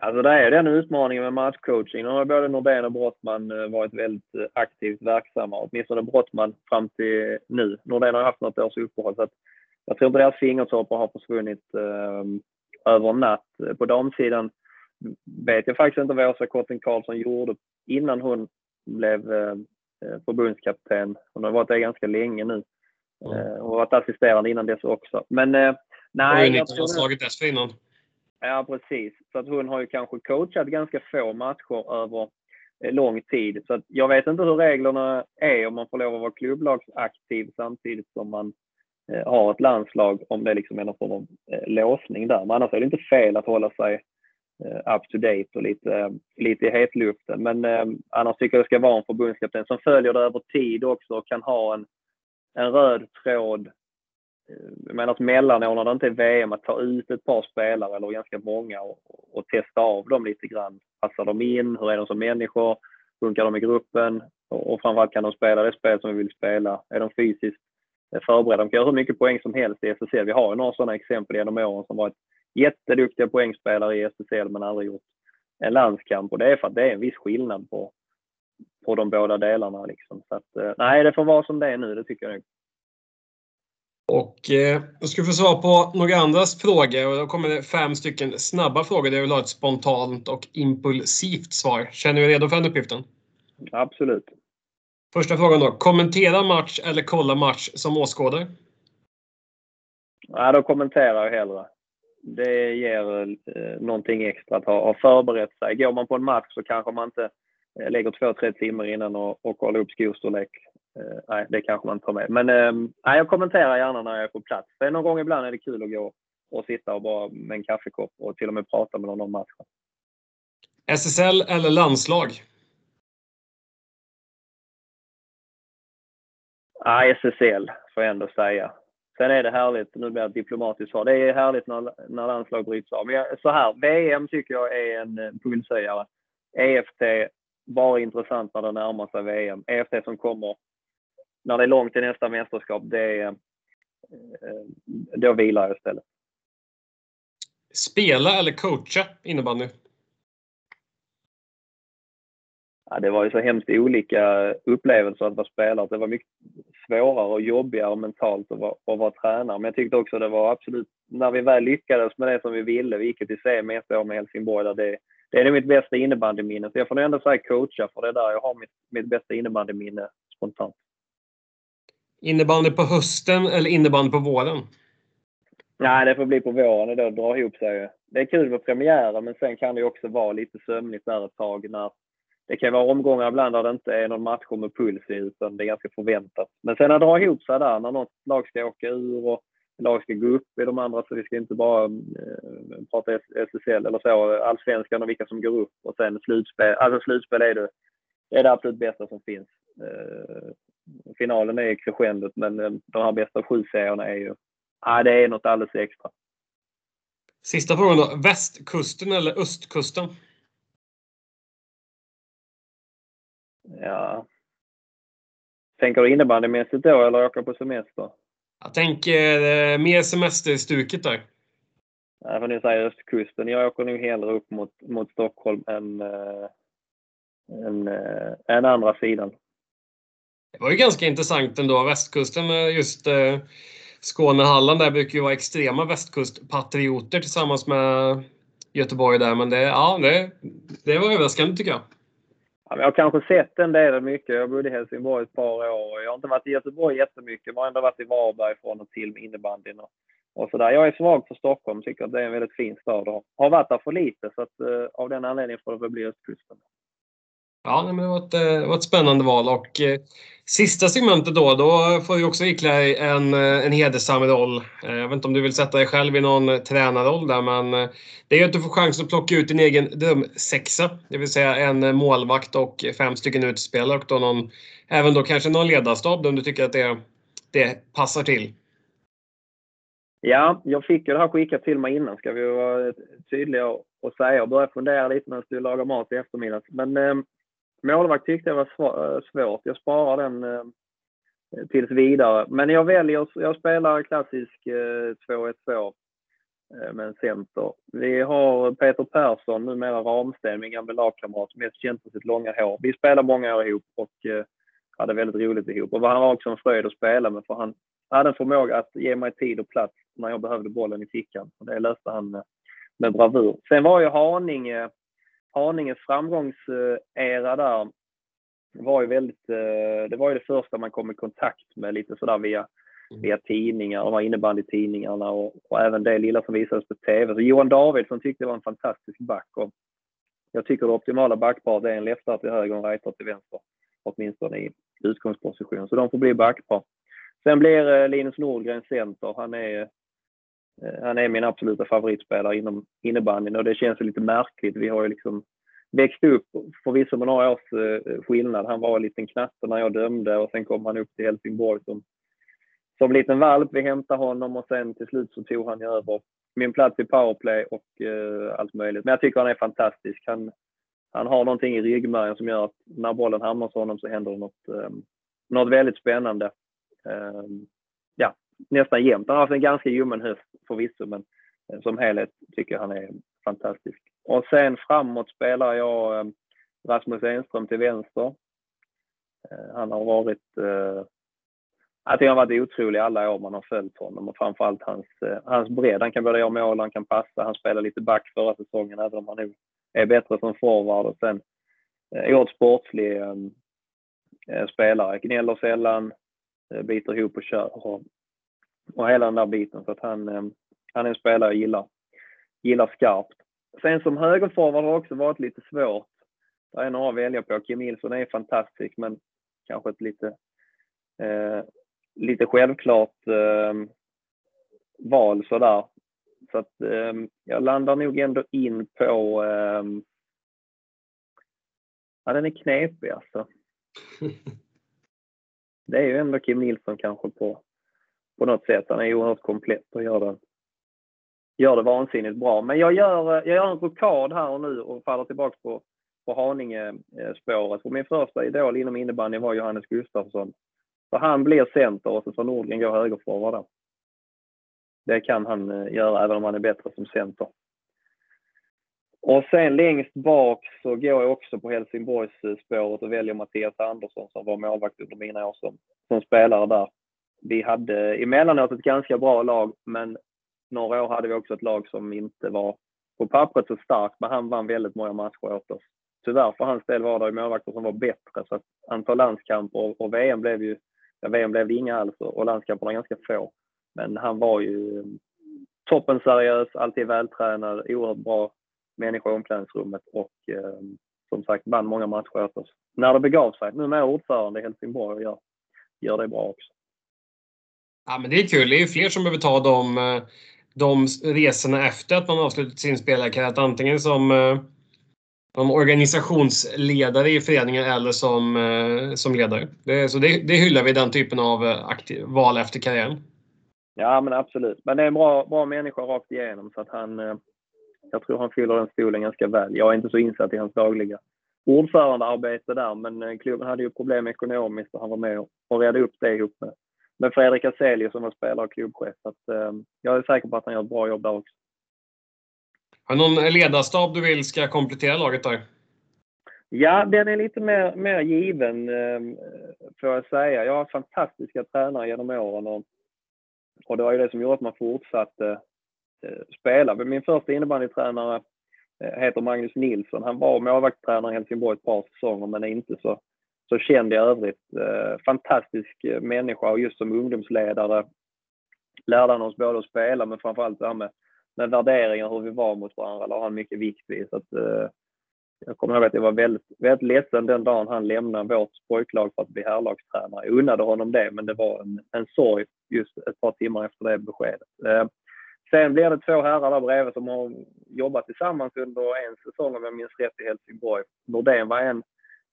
Alltså det är den utmaningen med matchcoaching. Nu har både Nordén och Brottman eh, varit väldigt eh, aktivt verksamma. Åtminstone Brottman fram till nu. Nordén har haft något års uppehåll. Så att jag tror inte deras fingertoppar har försvunnit eh, över en natt. På damsidan vet jag faktiskt inte vad Åsa Kotten Karlsson gjorde innan hon blev eh, eh förbundskapten. Hon har varit det ganska länge nu. Mm. Eh, har varit assisterande innan dess också. Men eh, nej. Hon har slagit dessförinnan. Ja, precis. Så att hon har ju kanske coachat ganska få matcher över lång tid. Så jag vet inte hur reglerna är om man får lov att vara klubblagsaktiv samtidigt som man har ett landslag, om det liksom är någon form av låsning där. Men annars är det inte fel att hålla sig up to date och lite, lite i hetluften. Men eh, annars tycker jag det ska vara en förbundskapten som följer det över tid också och kan ha en, en röd tråd. Eh, jag menar att mellanår när det inte är VM att ta ut ett par spelare eller ganska många och, och testa av dem lite grann. Passar de in? Hur är de som människor? Funkar de i gruppen? Och, och framförallt kan de spela det spel som vi vill spela? Är de fysiskt förberedda? De kan göra hur mycket poäng som helst i SSL. Vi har ju några sådana exempel genom åren som varit jätteduktiga poängspelare i SSL men aldrig gjort en landskamp. Och det är för att det är en viss skillnad på, på de båda delarna. Liksom. Så att, eh, nej, det får vara som det är nu, det tycker jag nog. Och eh, då ska få svar på några andras frågor och då kommer det fem stycken snabba frågor där jag vill ha ett spontant och impulsivt svar. Känner du dig redo för den uppgiften? Absolut. Första frågan då. Kommentera match eller kolla match som åskådare? Nej, då kommenterar jag hellre det ger eh, någonting extra att ha, ha förberett sig. Går man på en match så kanske man inte eh, lägger två, tre timmar innan och, och kollar upp skostorlek. Eh, nej, det kanske man inte tar med. Men eh, jag kommenterar gärna när jag är på plats. För någon gång ibland är det kul att gå och sitta och bara med en kaffekopp och till och med prata med någon om matchen. SSL eller landslag? Nej, SSL får jag ändå säga. Sen är det härligt, nu blir det ett diplomatiskt svar, det är härligt när, när landslag bryts av. Men jag, så här, VM tycker jag är en pulshöjare. EFT, bara intressant när det närmar sig VM. EFT som kommer när det är långt till nästa mästerskap, det är, eh, då vilar jag istället. Spela eller coacha innebandy? Ja, det var ju så hemskt olika upplevelser att vara spelare. Det var mycket svårare och jobbigare mentalt att vara, att vara tränare. Men jag tyckte också det var absolut, när vi väl lyckades med det som vi ville, vi gick till semi ett år med Helsingborg, där det, det är mitt bästa innebandyminne. Så jag får nog ändå säga coacha, för det är där jag har mitt, mitt bästa innebandyminne spontant. Innebandy på hösten eller innebandy på våren? Nej, det får bli på våren. Det drar ihop sig. Det är kul med premiären, men sen kan det också vara lite sömnigt där ett tag när det kan vara omgångar ibland där det inte är någon match med puls i utan det är ganska förväntat. Men sen när det drar ihop sig där, när något lag ska åka ur och lag ska gå upp i de andra så vi ska inte bara eh, prata SSL eller så, allsvenskan och vilka som går upp och sen slutspel. Alltså slutspel är det, är det absolut bästa som finns. Eh, finalen är crescendot men eh, de här bästa sju serierna är ju, ja det är något alldeles extra. Sista frågan då. Västkusten eller östkusten? Ja. Tänker du innebandymässigt då eller åka på semester? Jag tänker eh, mer semesterstuket där. Jag får nu säga östkusten. Jag åker nog hellre upp mot, mot Stockholm än, äh, än, äh, än andra sidan. Det var ju ganska intressant ändå. Västkusten med just äh, Skåne och Halland där brukar ju vara extrema västkustpatrioter tillsammans med Göteborg där. Men det, ja, det, det var överraskande tycker jag. Ja, jag har kanske sett en del mycket. Jag bodde i Helsingborg ett par år. Jag har inte varit i Göteborg jättemycket, men har ändå varit i Varberg från och till med innebandyn och, och sådär. Jag är svag för Stockholm, tycker att det är en väldigt fin stad och har varit där för lite. Så att, uh, av den anledningen får det väl bli östkusten. Ja, men det, var ett, eh, det var ett spännande val och eh, sista segmentet då, då får du också ikläda dig en, eh, en hedersam roll. Eh, jag vet inte om du vill sätta dig själv i någon eh, tränarroll där, men eh, det är att du får chans att plocka ut din egen drömsexa. Det vill säga en målvakt och fem stycken utspelare och då någon, även då kanske någon ledarstab om du tycker att det, det passar till. Ja, jag fick ju det här skickat till mig innan ska vi vara tydliga och säga Jag började fundera lite när jag stod och lagade mat i eftermiddag. Men eh, Målvakt tyckte jag var eh, svårt. Jag sparar den eh, tills vidare. Men jag väljer, jag spelar klassisk eh, 2-1-2 eh, med en center. Vi har Peter Persson, numera Ramsten, min gamla lagkamrat, mest känd för sitt långa hår. Vi spelade många år ihop och eh, hade väldigt roligt ihop. Och han var också en fröjd att spela med för han hade en förmåga att ge mig tid och plats när jag behövde bollen i fickan. Och det löste han med, med bravur. Sen var ju Haninge Haninges framgångsera där var ju väldigt, eh, det var ju det första man kom i kontakt med lite sådär via, mm. via tidningar, de här innebandytidningarna och, och även det lilla som visades på TV. Så Johan Davidsson tyckte det var en fantastisk back och, jag tycker det optimala backparet är en leftare till höger och en rightare till vänster. Åtminstone i utgångsposition. Så de får bli backpar. Sen blir eh, Linus Nordgren center. Han är, Eh, han är min absoluta favoritspelare inom innebandyn och det känns lite märkligt. Vi har ju liksom växt upp, förvisso med några års eh, skillnad. Han var en liten knatte när jag dömde och sen kom han upp till Helsingborg som, som liten valp. Vi hämtade honom och sen till slut så tog han över min plats i powerplay och uh, allt möjligt. Men jag tycker han är fantastisk. Han, han har någonting i ryggmärgen som gör att när bollen hamnar hos honom så händer det något, um, något väldigt spännande. Um, nästan jämt. Han har haft en ganska ljummen höst förvisso, men eh, som helhet tycker jag han är fantastisk. Och sen framåt spelar jag eh, Rasmus Enström till vänster. Eh, han har varit jag tycker han har varit otrolig alla år man har följt honom och framförallt hans, hans bredd. Han kan både göra mål, han kan passa, han spelade lite back förra säsongen även om han nu är bättre som forward och sen oerhört sportslig spelare. Gnäller sällan, biter ihop och kör och, och hela den där biten. Så att han, eh, han är en spelare jag gillar, gillar skarpt. Sen som högerforward har det också varit lite svårt. Det är några att välja på. Kim Nilsson är fantastisk men kanske ett lite, eh, lite självklart eh, val sådär. Så att eh, jag landar nog ändå in på... Eh, ja, den är knepig alltså. (laughs) Det är ju ändå Kim Nilsson kanske på, på något sätt. Han är oerhört komplett och gör det, gör det vansinnigt bra. Men jag gör, eh, jag gör en rokad här och nu och faller tillbaka på, på Haninge-spåret. För min första idol inom innebandy var Johannes Gustafsson. Så han blir center och så får Nordgren gå högerforward det kan han eh, göra även om han är bättre som center. Och sen längst bak så går jag också på Helsingborgsspåret eh, och väljer Mattias Andersson som var målvakt under mina år som, som spelare där. Vi hade emellanåt ett ganska bra lag, men några år hade vi också ett lag som inte var på pappret så starkt, men han vann väldigt många matcher åt oss. Tyvärr för hans del var det målvakter som var bättre, så att antal landskamper och, och VM blev ju, ja, VM blev det inga alls och landskamperna ganska få. Men han var ju toppen seriös, alltid vältränad, oerhört bra människa i omklädningsrummet och eh, som sagt vann många matcher åt oss. När det begav sig. Nu är ordförande i Helsingborg och gör, gör det bra också. Ja, men det är kul. Det är fler som behöver ta de, eh, de resorna efter att man avslutat sin spelarkarriär. Antingen som, eh, som organisationsledare i föreningen eller som, eh, som ledare. Det, så det, det hyllar vi, den typen av aktiv, val efter karriären. Ja, men absolut. Men det är en bra, bra människa rakt igenom så att han, jag tror han fyller den stolen ganska väl. Jag är inte så insatt i hans dagliga ordförandearbete där, men klubben hade ju problem ekonomiskt och han var med och redde upp det ihop med, med Fredrik Aselius som var spelare och klubbchef. Så att, eh, jag är säker på att han gör ett bra jobb där också. Har någon ledarstab du vill ska komplettera laget där? Ja, den är lite mer, mer given, får jag säga. Jag har fantastiska tränare genom åren och och det var ju det som gjorde att man fortsatte eh, spela. Min första innebandytränare eh, heter Magnus Nilsson. Han var målvaktstränare i Helsingborg ett par säsonger men är inte så, så känd i övrigt. Eh, fantastisk eh, människa och just som ungdomsledare lärde han oss både att spela men framförallt det här med, med värderingar, hur vi var mot varandra, la han mycket vikt vid. Så att, eh, jag kommer ihåg att jag var väldigt, väldigt ledsen den dagen han lämnade vårt pojklag för att bli herrlagstränare. Jag unnade honom det, men det var en, en sorg just ett par timmar efter det beskedet. Eh, sen blir det två herrar där bredvid som har jobbat tillsammans under en säsong om jag minns rätt i Helsingborg. Nordén var en,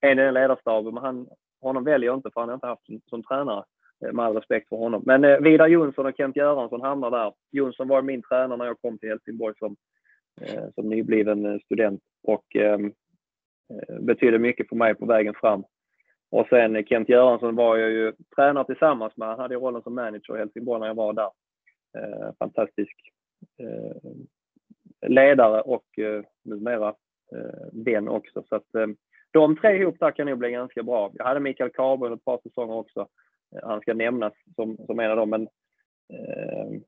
en i den ledarstaben, men han, honom väljer jag inte för han har inte haft som, som tränare. Eh, med all respekt för honom. Men eh, Vidar Jonsson och Kent Göransson hamnar där. Jonsson var min tränare när jag kom till Helsingborg som, eh, som nybliven eh, student och ehm, eh, betydde mycket för mig på vägen fram. Och sen eh, Kent Göransson var jag ju tränare tillsammans med. Han hade rollen som manager i Helsingborg när jag var där. Eh, fantastisk eh, ledare och eh, numera eh, vän också. Så att, eh, de tre ihop där kan nog bli ganska bra. Jag hade Mikael Carlberg ett par säsonger också. Eh, han ska nämnas som, som en av dem. Men eh,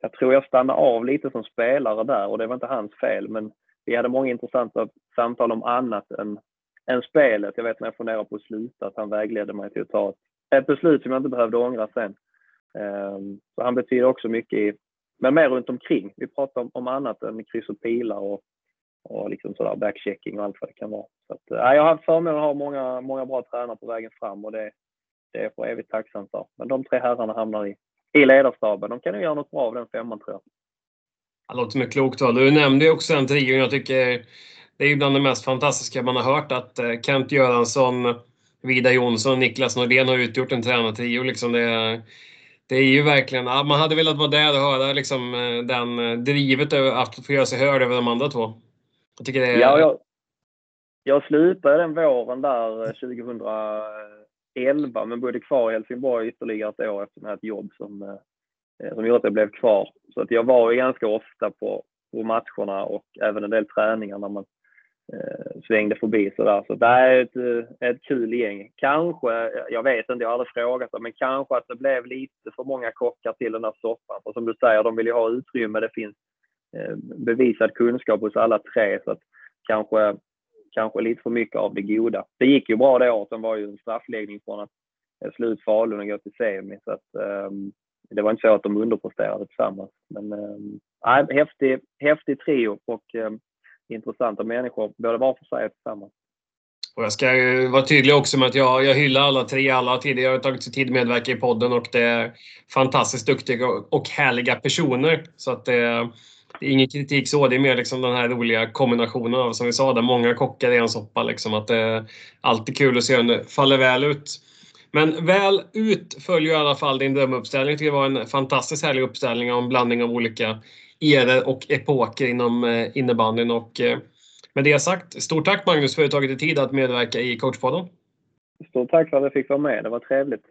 jag tror jag stannade av lite som spelare där och det var inte hans fel. Men vi hade många intressanta samtal om annat än än spelet. Jag vet när jag funderade på att sluta att han vägledde mig till att ta ett, ett beslut som jag inte behövde ångra sen. Eh, så han betyder också mycket i, men mer runt omkring. Vi pratar om, om annat än kryss och pilar och och liksom sådär backchecking och allt vad det kan vara. Så att, äh, jag har haft förmånen att ha många, många bra tränare på vägen fram och det, det är jag för evigt tacksam för. Men de tre herrarna hamnar i, i ledarstaben. De kan nog göra något bra av den femman tror jag. Det låter som ett klokt val. Du nämnde ju också den trion jag tycker det är bland det mest fantastiska man har hört att eh, Kent Göransson, Vida Jonsson och Niklas Nordén har utgjort en tränartrio. Liksom det, det är ju verkligen, man hade velat vara där och höra liksom, eh, den drivet att få göra sig hörd över de andra två. Jag tycker det är... Ja, jag, jag slutade den våren där eh, 2011 men bodde kvar i Helsingborg ytterligare ett år efter ett jobb som, eh, som gjorde att jag blev kvar. Så att jag var ju ganska ofta på, på matcherna och även en del träningar när man eh, svängde förbi sådär. Så det är ett, eh, ett kul gäng. Kanske, jag vet inte, jag har aldrig frågat men kanske att det blev lite för många kockar till den där soppan. För som du säger, de vill ju ha utrymme. Det finns Eh, bevisad kunskap hos alla tre. Så att kanske, kanske lite för mycket av det goda. Det gick ju bra det året. Sen var ju en straffläggning från att eh, slå ut Falun och gå till semi. Så att, um, det var inte så att de underpresterade tillsammans. Men um, häftig, häftig trio och um, intressanta människor, både var för sig och tillsammans. Och jag ska vara tydlig också med att jag, jag hyllar alla tre. Alla har tidigare tagit sig tid att medverka i podden och det är fantastiskt duktiga och härliga personer. Så att det, det är ingen kritik så. Det är mer liksom den här roliga kombinationen av, som vi sa, där många kockar i en soppa. Liksom, att eh, det är alltid kul att se om det faller väl ut. Men väl ut följer i alla fall din drömuppställning. Det var en fantastiskt härlig uppställning och en blandning av olika eror och epoker inom eh, innebandyn. Och eh, med det sagt, stort tack Magnus för att du tagit dig tid att medverka i coachpodden. Stort tack för att jag fick vara med. Det var trevligt.